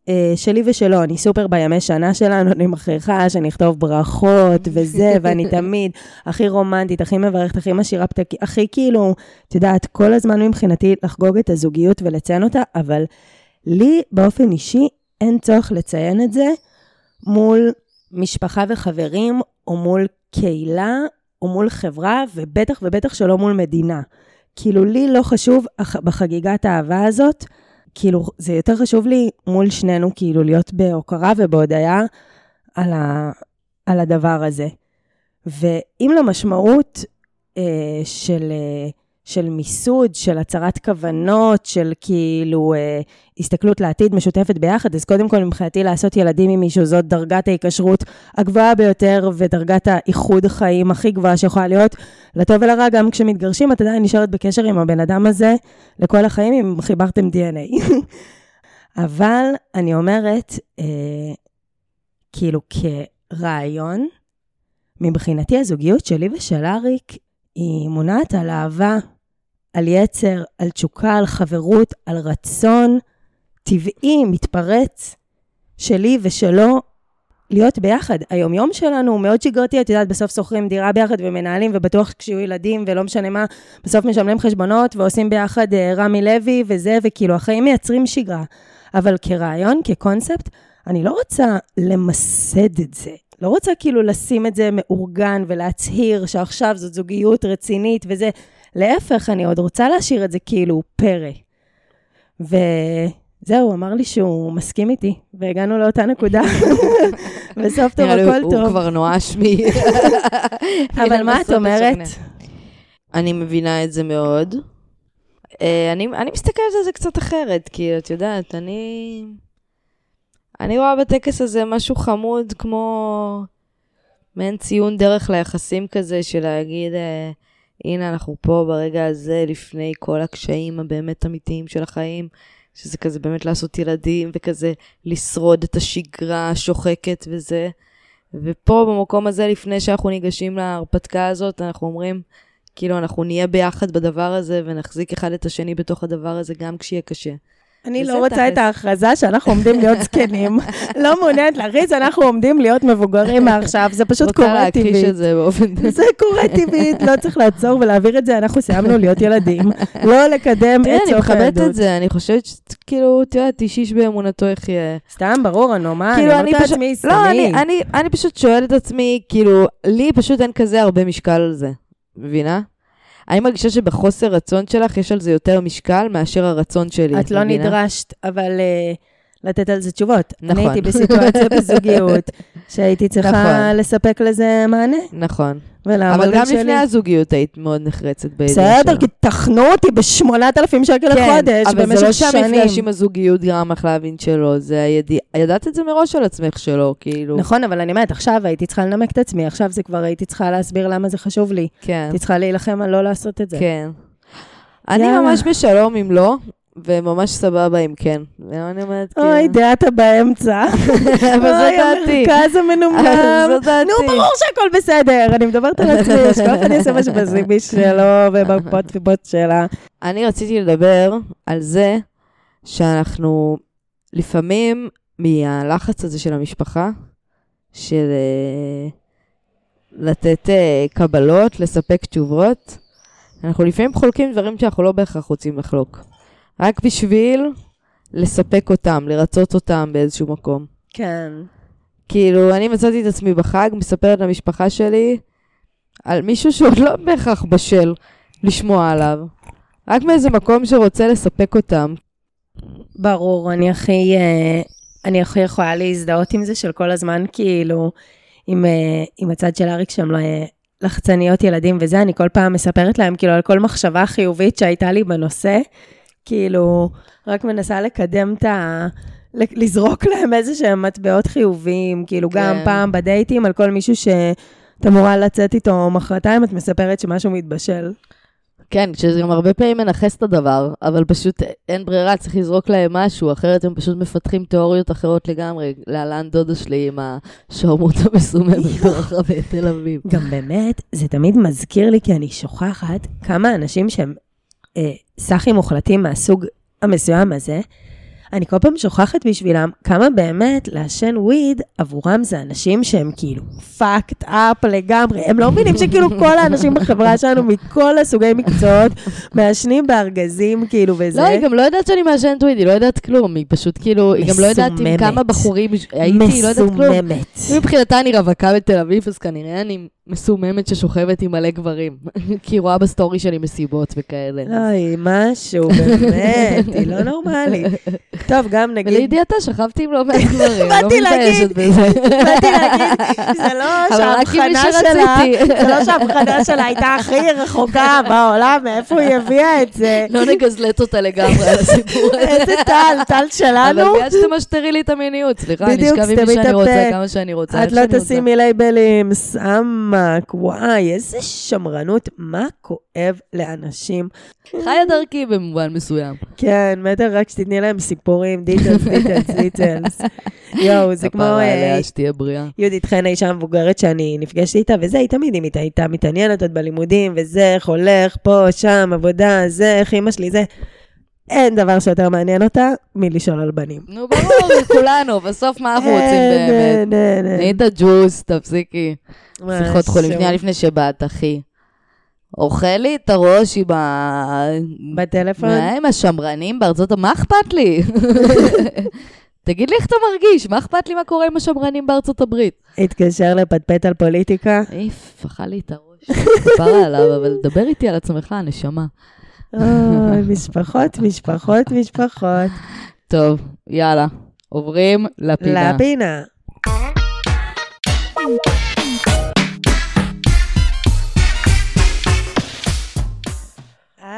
אה, שלי ושלו, אני סופר בימי שנה שלנו, אני מכריחה שאני אכתוב ברכות וזה, ואני תמיד הכי רומנטית, הכי מברכת, הכי משאירה פתקים, הכי כאילו, את יודעת, כל הזמן מבחינתי לחגוג את הזוגיות ולציין אותה, אבל לי באופן אישי אין צורך לציין את זה מול משפחה וחברים, או מול קהילה, או מול חברה, ובטח ובטח שלא מול מדינה. כאילו, לי לא חשוב בחגיגת האהבה הזאת, כאילו, זה יותר חשוב לי מול שנינו, כאילו, להיות בהוקרה ובהודיה על, ה, על הדבר הזה. ואם למשמעות אה, של, אה, של מיסוד, של הצהרת כוונות, של כאילו אה, הסתכלות לעתיד משותפת ביחד, אז קודם כל מבחינתי לעשות ילדים עם מישהו זאת דרגת ההיקשרות הגבוהה ביותר ודרגת האיחוד חיים הכי גבוהה שיכולה להיות. לטוב ולרע, גם כשמתגרשים את עדיין נשארת בקשר עם הבן אדם הזה לכל החיים אם חיברתם DNA. אבל אני אומרת, אה, כאילו כרעיון, מבחינתי הזוגיות שלי ושל אריק היא מונעת על אהבה, על יצר, על תשוקה, על חברות, על רצון טבעי, מתפרץ, שלי ושלו, להיות ביחד. היומיום שלנו הוא מאוד שגרתי, את יודעת, בסוף שוכרים דירה ביחד ומנהלים, ובטוח כשיהיו ילדים ולא משנה מה, בסוף משלמים חשבונות ועושים ביחד uh, רמי לוי וזה, וכאילו החיים מייצרים שגרה. אבל כרעיון, כקונספט, אני לא רוצה למסד את זה. לא רוצה כאילו לשים את זה מאורגן ולהצהיר שעכשיו זאת זוגיות רצינית וזה. להפך, אני עוד רוצה להשאיר את זה כאילו פרא. וזהו, אמר לי שהוא מסכים איתי, והגענו לאותה נקודה. בסוף טוב, הכל טוב. הוא כבר נואש מ... אבל מה את אומרת? אני מבינה את זה מאוד. אה, אני, אני מסתכלת על זה קצת אחרת, כי את יודעת, אני... אני רואה בטקס הזה משהו חמוד כמו מעין ציון דרך ליחסים כזה, של להגיד, אה, הנה אנחנו פה ברגע הזה, לפני כל הקשיים הבאמת אמיתיים של החיים, שזה כזה באמת לעשות ילדים, וכזה לשרוד את השגרה השוחקת וזה. ופה במקום הזה, לפני שאנחנו ניגשים להרפתקה הזאת, אנחנו אומרים, כאילו, אנחנו נהיה ביחד בדבר הזה ונחזיק אחד את השני בתוך הדבר הזה, גם כשיהיה קשה. אני לא רוצה את ההכרזה שאנחנו עומדים להיות זקנים. לא מעוניינת להכריז, אנחנו עומדים להיות מבוגרים מעכשיו, זה פשוט קורה טבעית. רוצה להכחיש את זה באופן... זה קורה טבעית, לא צריך לעצור ולהעביר את זה, אנחנו סיימנו להיות ילדים. לא לקדם את סוף הילדות. אני מכבדת את זה, אני חושבת שכאילו, את יודעת, איש איש באמונתו יחיה. סתם, ברור, נו, מה, אני אומרת לעצמי, לא, אני פשוט שואלת את עצמי, כאילו, לי פשוט אין כזה הרבה משקל על זה, מבינה? אני מרגישה שבחוסר רצון שלך יש על זה יותר משקל מאשר הרצון שלי. את לא מבינה? נדרשת, אבל uh, לתת על זה תשובות. נכון. אני הייתי בסיטואציה בזוגיות שהייתי צריכה נכון. לספק לזה מענה. נכון. אבל גם שלי. לפני הזוגיות היית מאוד נחרצת באיזה בסדר, כי תחנו אותי ב-8,000 שקל כן, לחודש במשך שנים. אבל זה לא שהמפגש עם הזוגיות גרם לך להבין שלא, זה הידיע... ידעת את זה מראש על עצמך שלא, כאילו. נכון, אבל אני אומרת, עכשיו הייתי צריכה לנמק את עצמי, עכשיו זה כבר הייתי צריכה להסביר למה זה חשוב לי. כן. הייתי צריכה להילחם על לא לעשות את זה. כן. אני ממש בשלום אם לא, וממש סבבה אם כן. ואני אומרת, כאילו... אוי, דעת באמצע. אבל זו דעתי. אוי, המרכז המנומנם. זו דעתי. נו, ברור שהכל בסדר. אני מדברת על עצמי, שכל אחד יעשה משהו בזיבי שלו ובפוט ובוט שלה. אני רציתי לדבר על זה שאנחנו לפעמים, מהלחץ הזה של המשפחה, של אה, לתת אה, קבלות, לספק תשובות, אנחנו לפעמים חולקים דברים שאנחנו לא בהכרח רוצים לחלוק. רק בשביל לספק אותם, לרצות אותם באיזשהו מקום. כן. כאילו, אני מצאתי את עצמי בחג, מספרת למשפחה שלי על מישהו שעוד לא בהכרח בשל לשמוע עליו. רק מאיזה מקום שרוצה לספק אותם. ברור, אני הכי, אה, אני הכי יכולה להזדהות עם זה של כל הזמן, כאילו, עם, אה, עם הצד של אריק שם אה, לחצניות ילדים וזה, אני כל פעם מספרת להם, כאילו, על כל מחשבה חיובית שהייתה לי בנושא. כאילו, רק מנסה לקדם את ה... לזרוק להם איזה שהם מטבעות חיוביים, כאילו כן. גם פעם בדייטים על כל מישהו שאת אמורה לצאת איתו מחרתיים, את מספרת שמשהו מתבשל. כן, שזה גם הרבה פעמים מנכס את הדבר, אבל פשוט אין ברירה, צריך לזרוק להם משהו, אחרת הם פשוט מפתחים תיאוריות אחרות לגמרי. להלן דודה שלי עם השערמות המסוממת ברחבי תל אביב. גם באמת, זה תמיד מזכיר לי, כי אני שוכחת כמה אנשים שהם סאחים מוחלטים מהסוג המסוים הזה, אני כל פעם שוכחת בשבילם כמה באמת לעשן וויד עבורם זה אנשים שהם כאילו fucked up לגמרי. הם לא מבינים שכאילו כל האנשים בחברה שלנו מכל הסוגי מקצועות מעשנים בארגזים כאילו וזה. לא, היא גם לא יודעת שאני מעשנת weed, היא לא יודעת כלום. היא פשוט כאילו, היא גם לא יודעת עם כמה בחורים הייתי, היא לא יודעת כלום. מסוממת. מבחינתה אני רווקה בתל אביב, אז כנראה אני מסוממת ששוכבת עם מלא גברים. כי היא רואה ב story שלי מסיבות וכאלה. לא, היא משהו, באמת, היא לא נורמלית. טוב, גם נגיד... ולידיעתה, שכבתי עם לא מעט גברים, לא באתי להגיד, באתי להגיד, זה לא שההבחנה שלה, זה לא שההבחנה שלה הייתה הכי רחוקה בעולם, מאיפה היא הביאה את זה. לא נגזלט אותה לגמרי על הסיפור הזה. איזה טל, טל שלנו. אבל מיד שתמשטרי לי את המיניות, סליחה, אני אשכב עם מי שאני רוצה, כמה שאני רוצה. את לא תשימי לייבלים, סם עמק, וואי, איזה שמרנות, מה כואב לאנשים. חיה דרכי במובן מסוים. כן, מטר רק שתתני להם סיפורים, details, details, details. יואו, זה כמו כפרה אה, עליה, שתהיה בריאה. יהודית חן, האישה המבוגרת שאני נפגשתי איתה, וזה, היא תמיד איתה, הייתה מתעניינת עוד בלימודים, וזה, איך הולך, פה, שם, עבודה, זה, איך אימא שלי, זה. אין דבר שיותר מעניין אותה מלשאול על בנים. נו, ברור, כולנו, בסוף מה אנחנו רוצים באמת? אין, אין, אין. תני את הג'וס, תפסיקי. שיחות חולים. שנייה לפני שבאת, אחי. אוכל לי את הראש עם ה... בטלפון? מה, עם השמרנים בארצות... מה אכפת לי? תגיד לי איך אתה מרגיש, מה אכפת לי מה קורה עם השמרנים בארצות הברית? התקשר לפטפט על פוליטיקה. איף, אכל לי את הראש. כפרה עליו, אבל דבר איתי על עצמך, נשמה. אוי, משפחות, משפחות, משפחות. טוב, יאללה, עוברים לפינה. לפינה.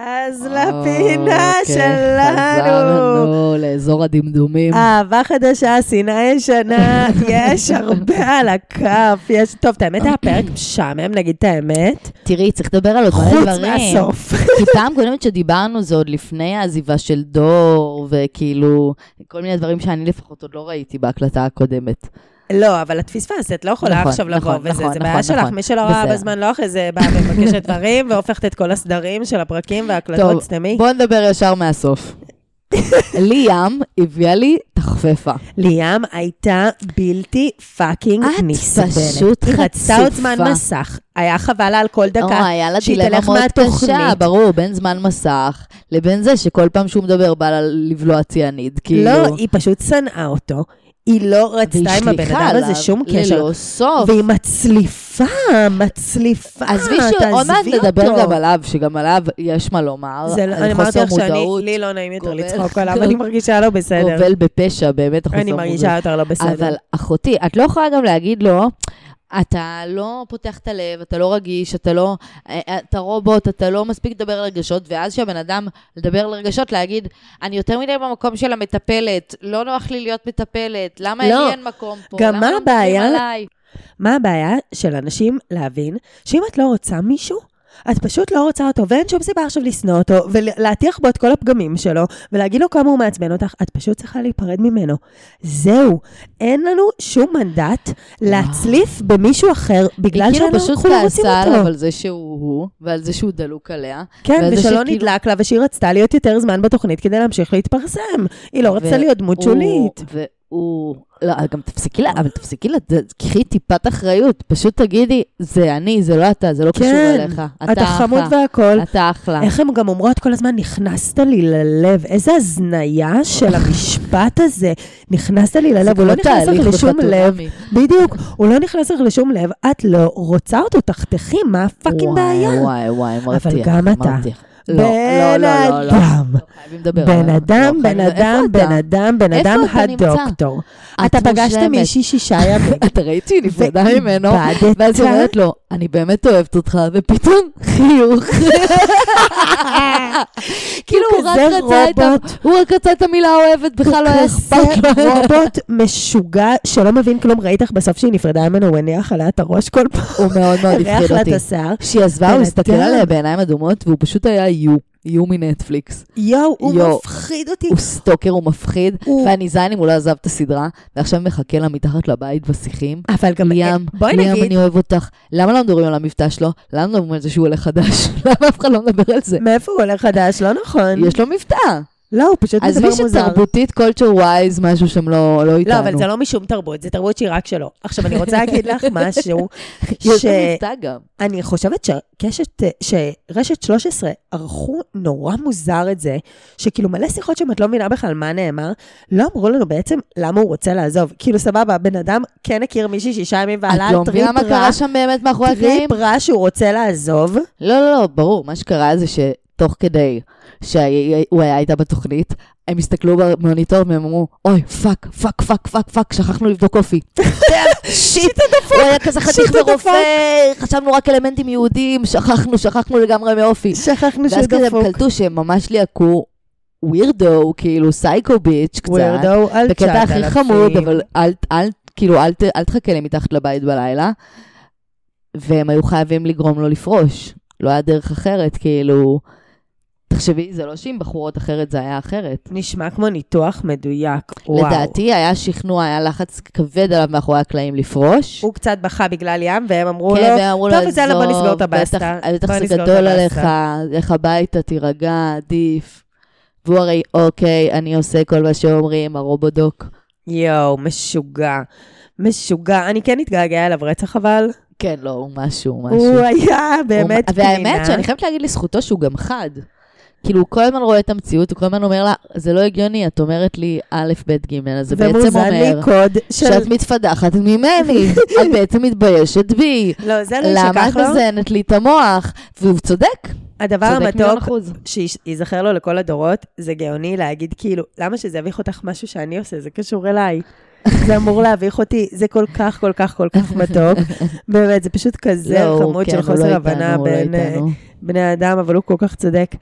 אז לפינה אוקיי, שלנו. חזרנו לאזור הדמדומים. אהבה חדשה, שנאה ישנה, יש הרבה על הכף. יש... טוב, את האמת, היה פרק משעמם, נגיד את האמת. תראי, צריך לדבר על עוד מלא חוץ דברים. מהסוף. כי פעם קודמת שדיברנו זה עוד לפני העזיבה של דור, וכאילו, כל מיני דברים שאני לפחות עוד לא ראיתי בהקלטה הקודמת. לא, אבל את פספסת, לא יכולה נכון, עכשיו לבוא נכון, וזה, נכון, זה בעיה נכון, שלך. נכון. מי שלא ראה. בזמן לא אחרי זה באה ומבקשת דברים, והופכת את כל הסדרים של הפרקים וההקלטות, טוב, סתמי. בואו נדבר ישר מהסוף. ליאם הביאה לי תחפפה. ליאם הייתה בלתי פאקינג את נסבלת. פשוט היא רצתה עוד זמן חצופה. מסך. היה חבל לה על כל או, דקה. היה לה דילמה מאוד קשה. ברור, בין זמן מסך לבין זה שכל פעם שהוא מדבר בא לה לבלוע ציאניד, כאילו. לא, היא פשוט שנאה אותו. היא לא רצתה עם הבן אדם הזה שום קשר. ללא סוף. והיא מצליפה, מצליפה, עזבי שעוד מעט תעזבי נדבר אותו. גם עליו, שגם עליו יש מה לומר, זה לא- על אני אמרתי לך שאני, לי לא נעים יותר לצחוק עליו, אני מרגישה לא בסדר. גובל בפשע, באמת החוסר אני מודעות. מרגישה יותר לא בסדר. אבל אחותי, את לא יכולה גם להגיד לו, אתה לא פותח את הלב, אתה לא רגיש, אתה לא, אתה רובוט, אתה לא מספיק לדבר על רגשות, ואז שהבן אדם לדבר על רגשות, להגיד, אני יותר מדי במקום של המטפלת, לא נוח לי להיות מטפלת, למה לא. לי אין מקום פה, גם למה מה לא הבעיה? מה הבעיה של אנשים להבין שאם את לא רוצה מישהו, את פשוט לא רוצה אותו, ואין שום סיבה עכשיו לשנוא אותו, ולהטיח בו את כל הפגמים שלו, ולהגיד לו כמה הוא מעצבן אותך, את פשוט צריכה להיפרד ממנו. זהו, אין לנו שום מנדט להצליף במישהו אחר, בגלל היא כאילו שאנחנו פשוט כולם רוצים כעסה עליו אותו. על זה שהוא הוא, ועל זה שהוא דלוק עליה. כן, ושלא שכאילו- נדלק לה, ושהיא רצתה להיות יותר זמן בתוכנית כדי להמשיך להתפרסם. היא לא רצתה להיות דמות שולית. והוא... לא, גם תפסיקי לה, אבל תפסיקי לה, קחי טיפת אחריות. פשוט תגידי, זה אני, זה לא אתה, זה לא קשור כן, אליך. אתה חמוד אחלה. והכול. אתה אחלה. איך הן גם אומרות כל הזמן, נכנסת לי ללב. איזה הזניה של המשפט הזה. נכנסת לי ללב, הוא לא נכנס לך לשום לב. בדיוק, הוא לא נכנס לך לשום לב, את לא רוצה אותו, תחתכי, מה הפאקינג בעיה? וואי, וואי, וואי, מרתיח. גם אתה. לא, לא, בן לא, לא, לא. אדם. לא, חייבים לדבר בן עליו. אדם, לא, בן אדם, בן? אדם, בן אדם אתה נמצא? הדוקטור. את אתה פגשת. מישהי שישה ימים. אתה ראיתי שהיא נפרדה ממנו? ואז היא אומרת לו, אני באמת אוהבת אותך, ופתאום חיוך. כאילו הוא רק רצה את. הוא רק רצה את המילה אוהבת, בכלל לא היה אכפת לו. כזה רובוט משוגע שלא מבין כלום. ראית איך בסוף שהיא נפרדה ממנו, הוא הניח עליה את הראש כל פעם. הוא מאוד מאוד הפחיד אותי. כשהיא עזבה, בן הוא הסתכל אדם. עליה בעיניים אדומות, והוא פשוט היה יו, יו מנטפליקס. יואו, הוא יואו. מפחיד אותי. הוא סטוקר, הוא מפחיד, הוא- ואני זין אם הוא לא עזב את הסדרה, ועכשיו מחכה לה מתחת לבית בשיחים. אבל גם, ליאם, בואי ליאם, נגיד, אני אוהב אותך. למה לא מדברים על המבטא שלו? למה מדברים על זה שהוא עולה חדש? למה אף אחד לא מדבר על זה? מאיפה הוא עולה חדש? לא נכון. יש לו מבטא. לא, הוא פשוט מדבר עזבי מוזר. שתרבותית, culture wise, משהו שם לא לא איתנו. לא, אבל זה לא משום תרבות, זה תרבות שהיא רק שלו. עכשיו, אני רוצה להגיד לך משהו, גם. שאני חושבת שקשת, שרשת 13 ערכו נורא מוזר את זה, שכאילו מלא שיחות שם את לא מבינה בכלל מה נאמר, לא אמרו לנו בעצם למה הוא רוצה לעזוב. כאילו, סבבה, בן אדם כן הכיר מישהי שישה ימים את ועלה לא על טריפ מבינה מה רע, קרה שם באמת מאחורי הקלעים? טריפ רע שהוא רוצה לעזוב. לא, לא, לא, ברור. מה שקרה זה שתוך כדי שהוא היה איתה בתוכנית, הם הסתכלו במוניטור והם אמרו, אוי, fuck, fuck, fuck, fuck, fuck, שכחנו לבדוק אופי. שיט, הוא היה כזה חתיך ורופא, חשבנו רק אלמנטים יהודיים, שכחנו, שכחנו לגמרי מאופי. שכחנו ואז שהוא כזה הם. קלטו שהם ממש ליהקו ווירדו, כאילו סייקו ביץ' קצת. ווירדו על בקטע הכי 9,000. חמוד, אבל אל, אל, כאילו, אל, ת- אל תחכה לי מתחת לבית בלילה. והם היו חייבים לגרום לו לפרוש. לא היה דרך אחרת, כאילו... תחשבי, זה לא שעם בחורות אחרת זה היה אחרת. נשמע כמו ניתוח מדויק. וואו. לדעתי היה שכנוע, היה לחץ כבד עליו מאחורי הקלעים לפרוש. הוא קצת בכה בגלל ים, והם אמרו כן, לו, והם אמרו טוב, יאללה, בוא נסגור את "עזוב, הבסטה. בטח- בוא זה גדול הבסטה." עליך, לך הביתה, תירגע, עדיף. והוא הרי, אוקיי, אני עושה כל מה שאומרים, הרובודוק. יואו, משוגע. משוגע. אני כן אתגעגע אליו רצח, אבל כן, לא, הוא משהו, משהו. הוא היה באמת פנינה. והאמת שאני חייבת להגיד לזכותו שהוא גם חד. כאילו, הוא כל הזמן רואה את המציאות, הוא כל הזמן אומר לה, זה לא הגיוני, את אומרת לי א', ב', ג', אז זה בעצם ומוזן לי אומר קוד של... שאת מתפדחת ממני, את בעצם מתביישת בי. לא, זה לא למה את ישכח לו. מזיינת לי את המוח? והוא צודק, הדבר המתוק. שייזכר לו לכל הדורות, זה גאוני להגיד כאילו, למה שזה יביך אותך משהו שאני עושה? זה קשור אליי. זה אמור להביך אותי, זה כל כך, כל כך, כל כך מתוק. באמת, זה פשוט כזה לא, חמוד כן, של הוא חוסר לא הבנה לא בין אה. בני אדם, אבל הוא כל כך צודק.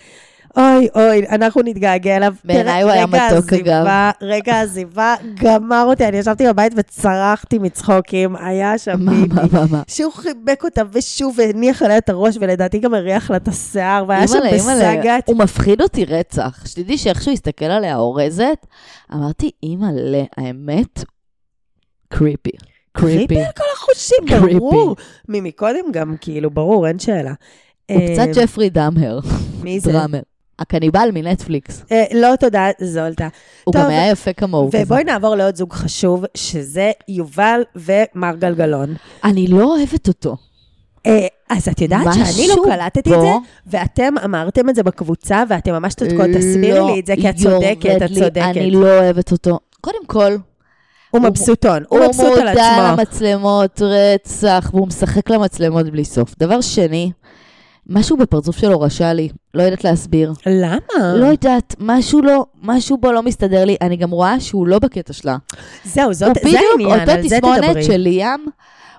אוי, אוי, אנחנו נתגעגע אליו. בעיניי הוא היה מתוק, העזיבה- רגע העזיבה גמר אותי, אני ישבתי בבית וצרחתי מצחוקים, היה שם ביבי. שהוא חיבק אותה ושוב הניח עליה את הראש, ולדעתי גם הריח לה את השיער, והיה שם בסאגת. הוא מפחיד אותי רצח. שתדעי שאיכשהו הסתכל עליה אורזת, אמרתי, אימא'לה, האמת, קריפי. קריפי. על כל החושים. ברור. ממקודם גם, כאילו, ברור, אין שאלה. הוא אה, קצת ג'פרי דאמר, מי זה? דראמר. הקניבל מנטפליקס. אה, לא, תודה, זולטה. הוא טוב, גם היה יפה כמוהו. כזה. ובואי נעבור לעוד זוג חשוב, שזה יובל ומר גלגלון. אני לא אוהבת אותו. אה, אז את יודעת שאני לא קלטתי את פה- זה, ואתם אמרתם את זה בקבוצה, ואתם ממש צודקות, תסבירי לא לי את זה, כי את צודקת, את צודקת. אני לא אוהבת אותו. קודם כל, הוא מבסוטון, הוא מבסוט על הוא מודע עצמו. למצלמות, רצח, והוא משחק למצלמות בלי סוף. דבר שני, משהו בפרצוף שלו רשע לי, לא יודעת להסביר. למה? לא יודעת, משהו לא, משהו בו לא מסתדר לי, אני גם רואה שהוא לא בקטע שלה. זהו, זאת, הוא זה בדיוק העניין, אותו על זה תסמונת תדברי. של ליאם,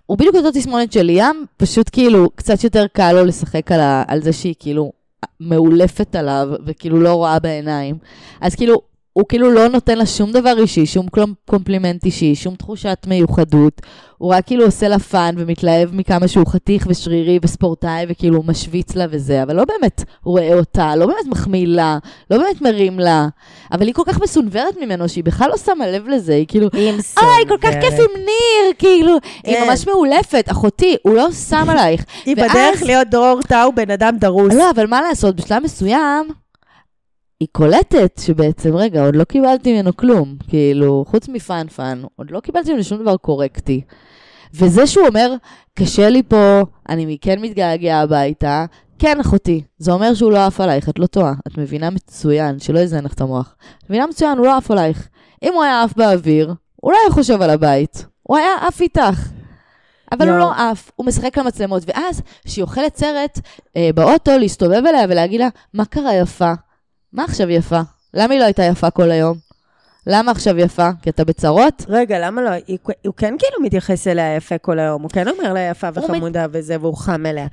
הוא בדיוק אותו תסמונת של ליאם, פשוט כאילו, קצת יותר קל לו לשחק על, ה, על זה שהיא כאילו מאולפת עליו, וכאילו לא רואה בעיניים. אז כאילו, הוא כאילו לא נותן לה שום דבר אישי, שום קומפלימנט אישי, שום תחושת מיוחדות. הוא רק כאילו עושה לה fun ומתלהב מכמה שהוא חתיך ושרירי וספורטאי, וכאילו משוויץ לה וזה, אבל לא באמת רואה אותה, לא באמת מחמיא לה, לא באמת מרים לה. אבל היא כל כך מסונוורת ממנו, שהיא בכלל לא שמה לב לזה, היא כאילו, אוי, כל כך כיף עם ניר, כאילו, היא כן. ממש מאולפת, אחותי, הוא לא שם עלייך. היא ואז- בדרך להיות דרור טאו, בן אדם דרוס. לא, אבל מה לעשות, בשלב מסוים, היא קולטת שבעצם, רגע, עוד לא קיבלתי ממנו כלום, כאילו, חוץ מ fun fun, עוד לא קיבלתי ממנו שום דבר קורקטי. וזה שהוא אומר, קשה לי פה, אני כן מתגעגע הביתה, כן, אחותי, זה אומר שהוא לא עף עלייך, את לא טועה. את מבינה מצוין, שלא יזיין לך את המוח. את מבינה מצוין, הוא לא עף עלייך. אם הוא היה עף באוויר, הוא לא היה חושב על הבית, הוא היה עף איתך. אבל הוא יואו. לא עף, הוא משחק למצלמות. ואז, כשהיא אוכלת סרט אה, באוטו, להסתובב אליה ולהגיד לה, מה קרה יפה? מה עכשיו יפה? למה היא לא הייתה יפה כל היום? למה עכשיו יפה? כי אתה בצרות? רגע, למה לא? היא- הוא כן כאילו מתייחס אליה יפה כל היום, הוא כן אומר לה יפה הוא וחמודה וזה, והוא חם אליה.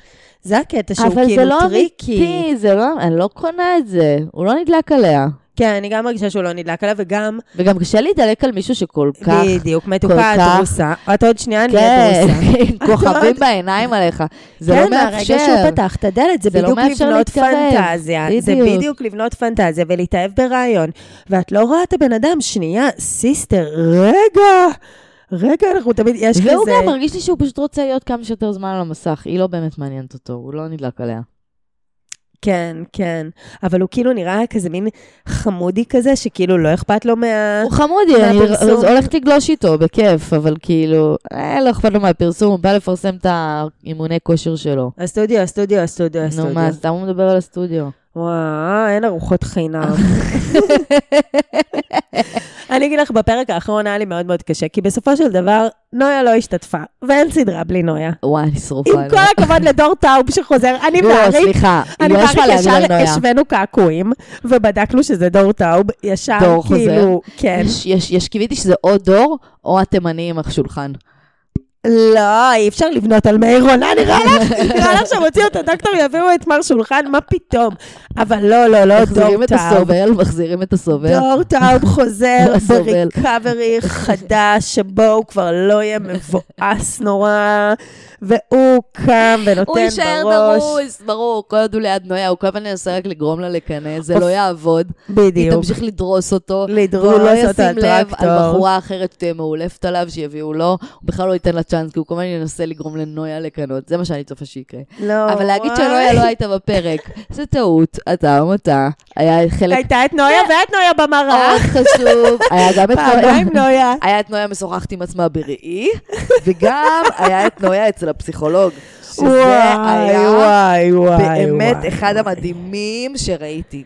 זה הקטע שהוא אבל זה כאילו לא טריקי. אמיתי, זה לא, אני לא קונה את זה. הוא לא נדלק עליה. כן, אני גם מרגישה שהוא לא נדלק עליה, וגם, וגם קשה להידלק על מישהו שכל כך... בדיוק, מתוקה, דרוסה. את עוד שנייה נהיה כן, דרוסה. עם כוכבים בעיניים עליך. זה כן, לא מאפשר. מהרגע שהוא פתח את הדלת, זה לא בדיוק לבנות. פנטזיה. זה. בדיוק לבנות פנטזיה ולהתאהב ברעיון. ואת לא רואה את הבן אדם, שנייה, סיסטר, רגע, רגע, אנחנו תמיד, יש כזה... והוא גם מרגיש לי שהוא פשוט רוצה להיות כמה שיותר זמן על המסך. היא לא באמת מעניינת אותו, הוא לא נדלק עליה. כן, כן. אבל הוא כאילו נראה כזה מין חמודי כזה, שכאילו לא אכפת לו מה... הוא חמודי, אני. הולכת לגלוש איתו, בכיף, אבל כאילו, אה, לא אכפת לו מהפרסום, הוא בא לפרסם את האימוני כושר שלו. הסטודיו, הסטודיו, הסטודיו, נו הסטודיו. מה, סתם הוא מדבר על הסטודיו. וואו, אין ארוחות חינם. אני אגיד לך, בפרק האחרון היה לי מאוד מאוד קשה, כי בסופו של דבר, נויה לא השתתפה, ואין סדרה בלי נויה. וואי, אני שרופה עם. כל הכבוד לדור טאוב שחוזר, אני לא, ואריק, סליחה, אני ואריק להגיד על ישר. השווינו קעקועים, ובדקנו שזה דור טאוב, ישר? כאילו, כן. יש- קיוויתי שזה או דור, או התימני עם השולחן. לא, אי אפשר לבנות על מאיר רונה, נראה לך? נראה לך שהם הוציאו את הדוקטור, יביאו את מר שולחן? מה פתאום? אבל לא, לא, לא, דור מחזירים את טאוב. הסובל, מחזירים את הסובל. דור טאוב חוזר. בריקאברי חדש, שבו הוא כבר לא יהיה מבואס נורא, והוא קם ונותן הוא יישאר בראש. דרוס, ברור, כל עוד הוא ליד נויה, הוא כל הזמן ינסה רק לגרום לה לקנא, זה לא יעבוד. היא בדיוק. תמשיך לדרוס אותו. לדרוס והוא לא אותו ישים על לב על טרקטור. בחורה אחרת שתהיה מאולפת עליו, שיביאו לו, הוא בכלל לא ייתן לה צ'אנס, כי הוא כל הזמן ינסה לגרום לנויה לקנות, זה מה שאני צופה שיקרה. לא, אבל להגיד. שנויה לא הייתה בפרק, זה טעות, אתה מותה, היה חלק הייתה את נויה ואת נויה במראה. מאוד חשוב, היה גם את נויה. היה את נויה משוחחת עם עצמה בראי, וגם היה את נויה אצל הפסיכולוג. שזה וואי, היה וואי, וואי. באמת וואי. אחד המדהימים שראיתי.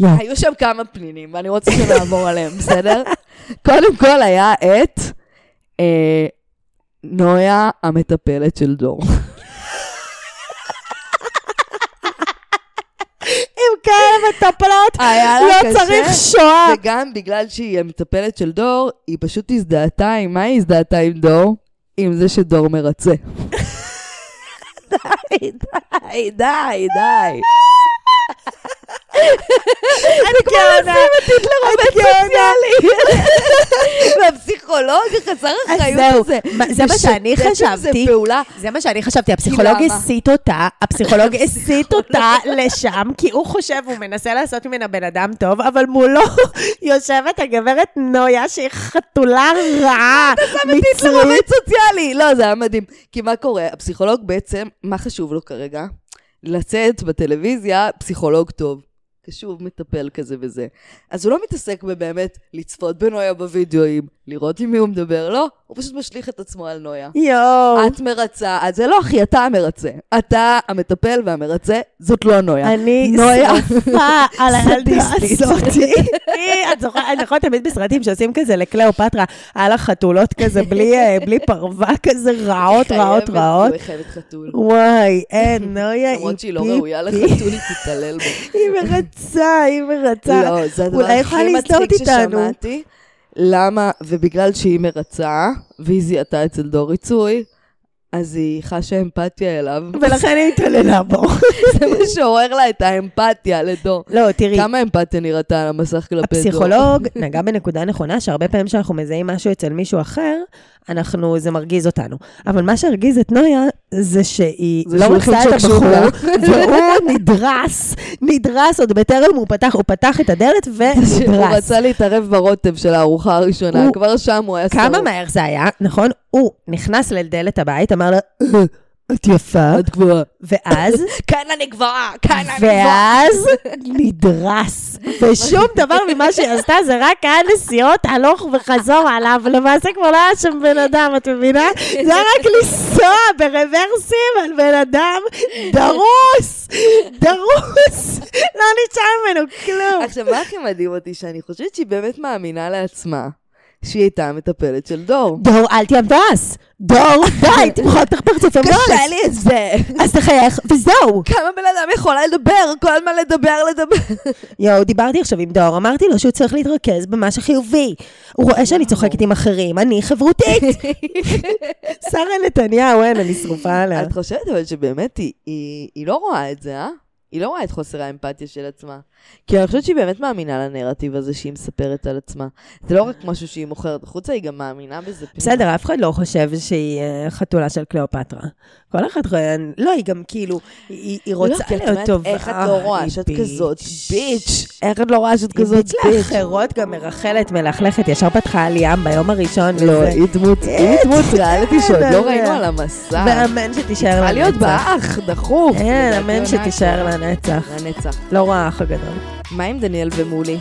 יואו. היו שם כמה פנינים, ואני רוצה שנעבור עליהם, בסדר? קודם כל היה את אה, נויה המטפלת של דור. עם כאלה מטפלות, לא קשה. צריך שואה. וגם בגלל שהיא המטפלת של דור, היא פשוט הזדהתה עם, מה היא הזדהתה עם דור? עם זה שדור מרצה. די, די, די, די. את גאונה. את גאונה. והפסיכולוג חסר אחריות הזה. זה מה שאני חשבתי. זה מה שאני חשבתי, הפסיכולוג? הסיט אותה, הפסיכולוג הסיט אותה לשם, כי הוא חושב, הוא מנסה לעשות ממנה בן אדם טוב, אבל מולו יושבת הגברת נויה, שהיא חתולה רעה, מצרית. לעובד סוציאלי. לא, זה היה מדהים. כי מה קורה? הפסיכולוג בעצם, מה חשוב לו כרגע? לצאת בטלוויזיה פסיכולוג טוב. שוב מטפל כזה וזה. אז הוא לא מתעסק בבאמת לצפות בנויה בווידאוים, לראות עם מי הוא מדבר, לא, הוא פשוט משליך את עצמו על נויה. יואו. את מרצה, אז זה לא אחי, אתה המרצה. אתה המטפל והמרצה, זאת לא נויה. אני. שרופה על הילדה. היא, את זוכרת, נכון, תמיד בסרטים שעושים כזה לקליאופטרה, היה לה חתולות כזה, בלי, אה, פרווה כזה, רעות, רעות, רעות. היא חייבת חתול. וואי, אין, נויה היא למרות שהיא לא פיפי. ראויה לחתול, היא תתעלל בו. היא מרצה, היא מרצה. לא, זה הדבר אולי יכולה הכי להזדהות מצחיק איתנו. ששמעתי. למה, ובגלל שהיא מרצה, והיא זיהתה אצל דור ריצוי, אז היא חשה אמפתיה אליו. ולכן היא התעללה בו. זה מה שעורר לה את האמפתיה לדור. לא, תראי, כמה אמפתיה נראתה על המסך כלפי דור? הפסיכולוג נגע בנקודה נכונה, שהרבה פעמים כשאנחנו מזהים משהו אצל מישהו אחר, אנחנו, זה מרגיז אותנו. אבל מה שהרגיז את נויה, זה שהיא זה לא מצאה את הבחור, והוא נדרס, נדרס, עוד בטרם הוא פתח, הוא פתח את הדלת ונדרס. רצה להתערב ברוטב של הארוחה הראשונה, הוא- כבר שם הוא היה כמה שרוף. מהר זה היה, נכון? הוא נכנס לדלת הבית, אמר לה, "אה, את יפה, את גבוהה. ואז, כאן אני גבוהה, כאן אני גבוהה. ואז נדרס. ושום דבר ממה שהיא עשתה זה רק היה נסיעות הלוך וחזור עליו. למעשה כבר לא היה שם בן אדם, את מבינה? זה היה רק לנסוע ברוורסים על בן אדם דרוס, דרוס. לא נשאר ממנו כלום. עכשיו, מה הכי מדהים אותי? שאני חושבת שהיא באמת מאמינה לעצמה שהיא הייתה המטפלת של דור. דור, אל תהיה מבאס. דור, די, תמחק לך פרצוף המבאס. קשה לי את זה. אז תחייך, וזהו. כמה בן אדם יכולה לדבר? כל הזמן לדבר, לדבר. יואו, דיברתי עכשיו עם דור, אמרתי לו שהוא צריך להתרכז במה שחיובי. הוא רואה שאני צוחקת עם אחרים, אני חברותית. שרה נתניהו, אין, אני שרופה עליה. את חושבת אבל שבאמת היא לא רואה את זה, אה? היא לא רואה את חוסר האמפתיה של עצמה. כי אני חושבת שהיא באמת מאמינה לנרטיב הזה שהיא מספרת על עצמה. זה לא רק משהו שהיא מוכרת החוצה, היא גם מאמינה בזה. בסדר, אף אחד לא חושב שהיא אה, חתולה של קליאופטרה. כל אחד רואה, לא, היא גם כאילו, היא היא רוצה לא, את להיות טובה. איך את לא רואה היא שאת. כזאת ביץ'? איך את לא רואה שאת היא כזאת ביץ' ביץ'? לאחרות, גם מרחלת, מלכלכת, ישר פתחה על ים ביום הראשון. לא. היא דמות, היא דמות ריאליטי שעוד. לא ראינו על המסע. ואמן שתישאר צריכה להיות לנצח. באח, דחוף. כן, אמן שתישאר. לנצח. לנצח. לא רואה האח הגדול. מה עם דניאל ומולי?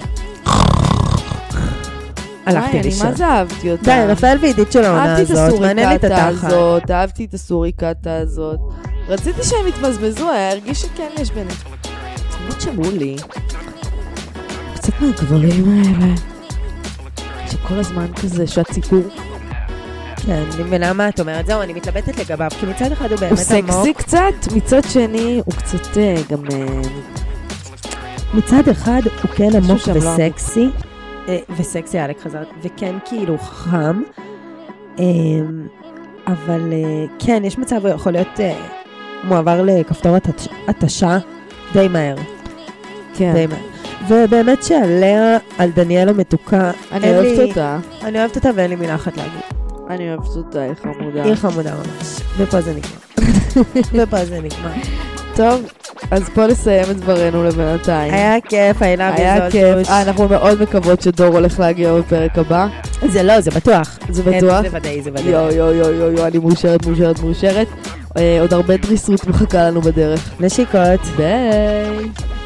הלכתי אני לישון. מה זה אהבתי אותה. די, רפאל ועידית של העונה הזאת, מעניין לי את התחת. אהבתי את הסוריקטה הזאת. רציתי שהם יתמזמזו, היה הרגיש שכן יש ביניהם. למרות שמולי, קצת מהגברים האלה, שכל הזמן כזה שהציבור כן, אני מבינה מה את אומרת. זהו, אני מתלבטת לגביו, כי מצד אחד הוא הוא באמת עמוק. סקסי קצת, מצד שני הוא קצת אה, גם... מצד אחד הוא כן עמוק לא וסקסי, אה, וסקסי אלק חזרת, וכן כאילו חם, אה, אבל אה, כן, יש מצב, הוא יכול להיות מועבר לכפתור התש- התשה די מהר, כן, די מהר. ובאמת שעליה, על דניאל המתוקה, אני אוהבת אותה. אני אוהבת אותה ואין לי מילה אחת להגיד. אני אוהבת אותה, היא חמודה. היא חמודה ממש, ופה זה נגמר. ופה זה נגמר. טוב, אז פה נסיים את דברנו לבינתיים. היה כיף, היילה היה כיף. אה, אנחנו מאוד מקוות שדור הולך להגיע בפרק הבא. זה לא, זה בטוח. זה בטוח? זה ודאי, זה ודאי. יואו, יואו, יואו, יואו, יואו, אני מאושרת, מאושרת, מאושרת. אה, עוד הרבה דריסות מחכה לנו בדרך. נשיקות. ביי.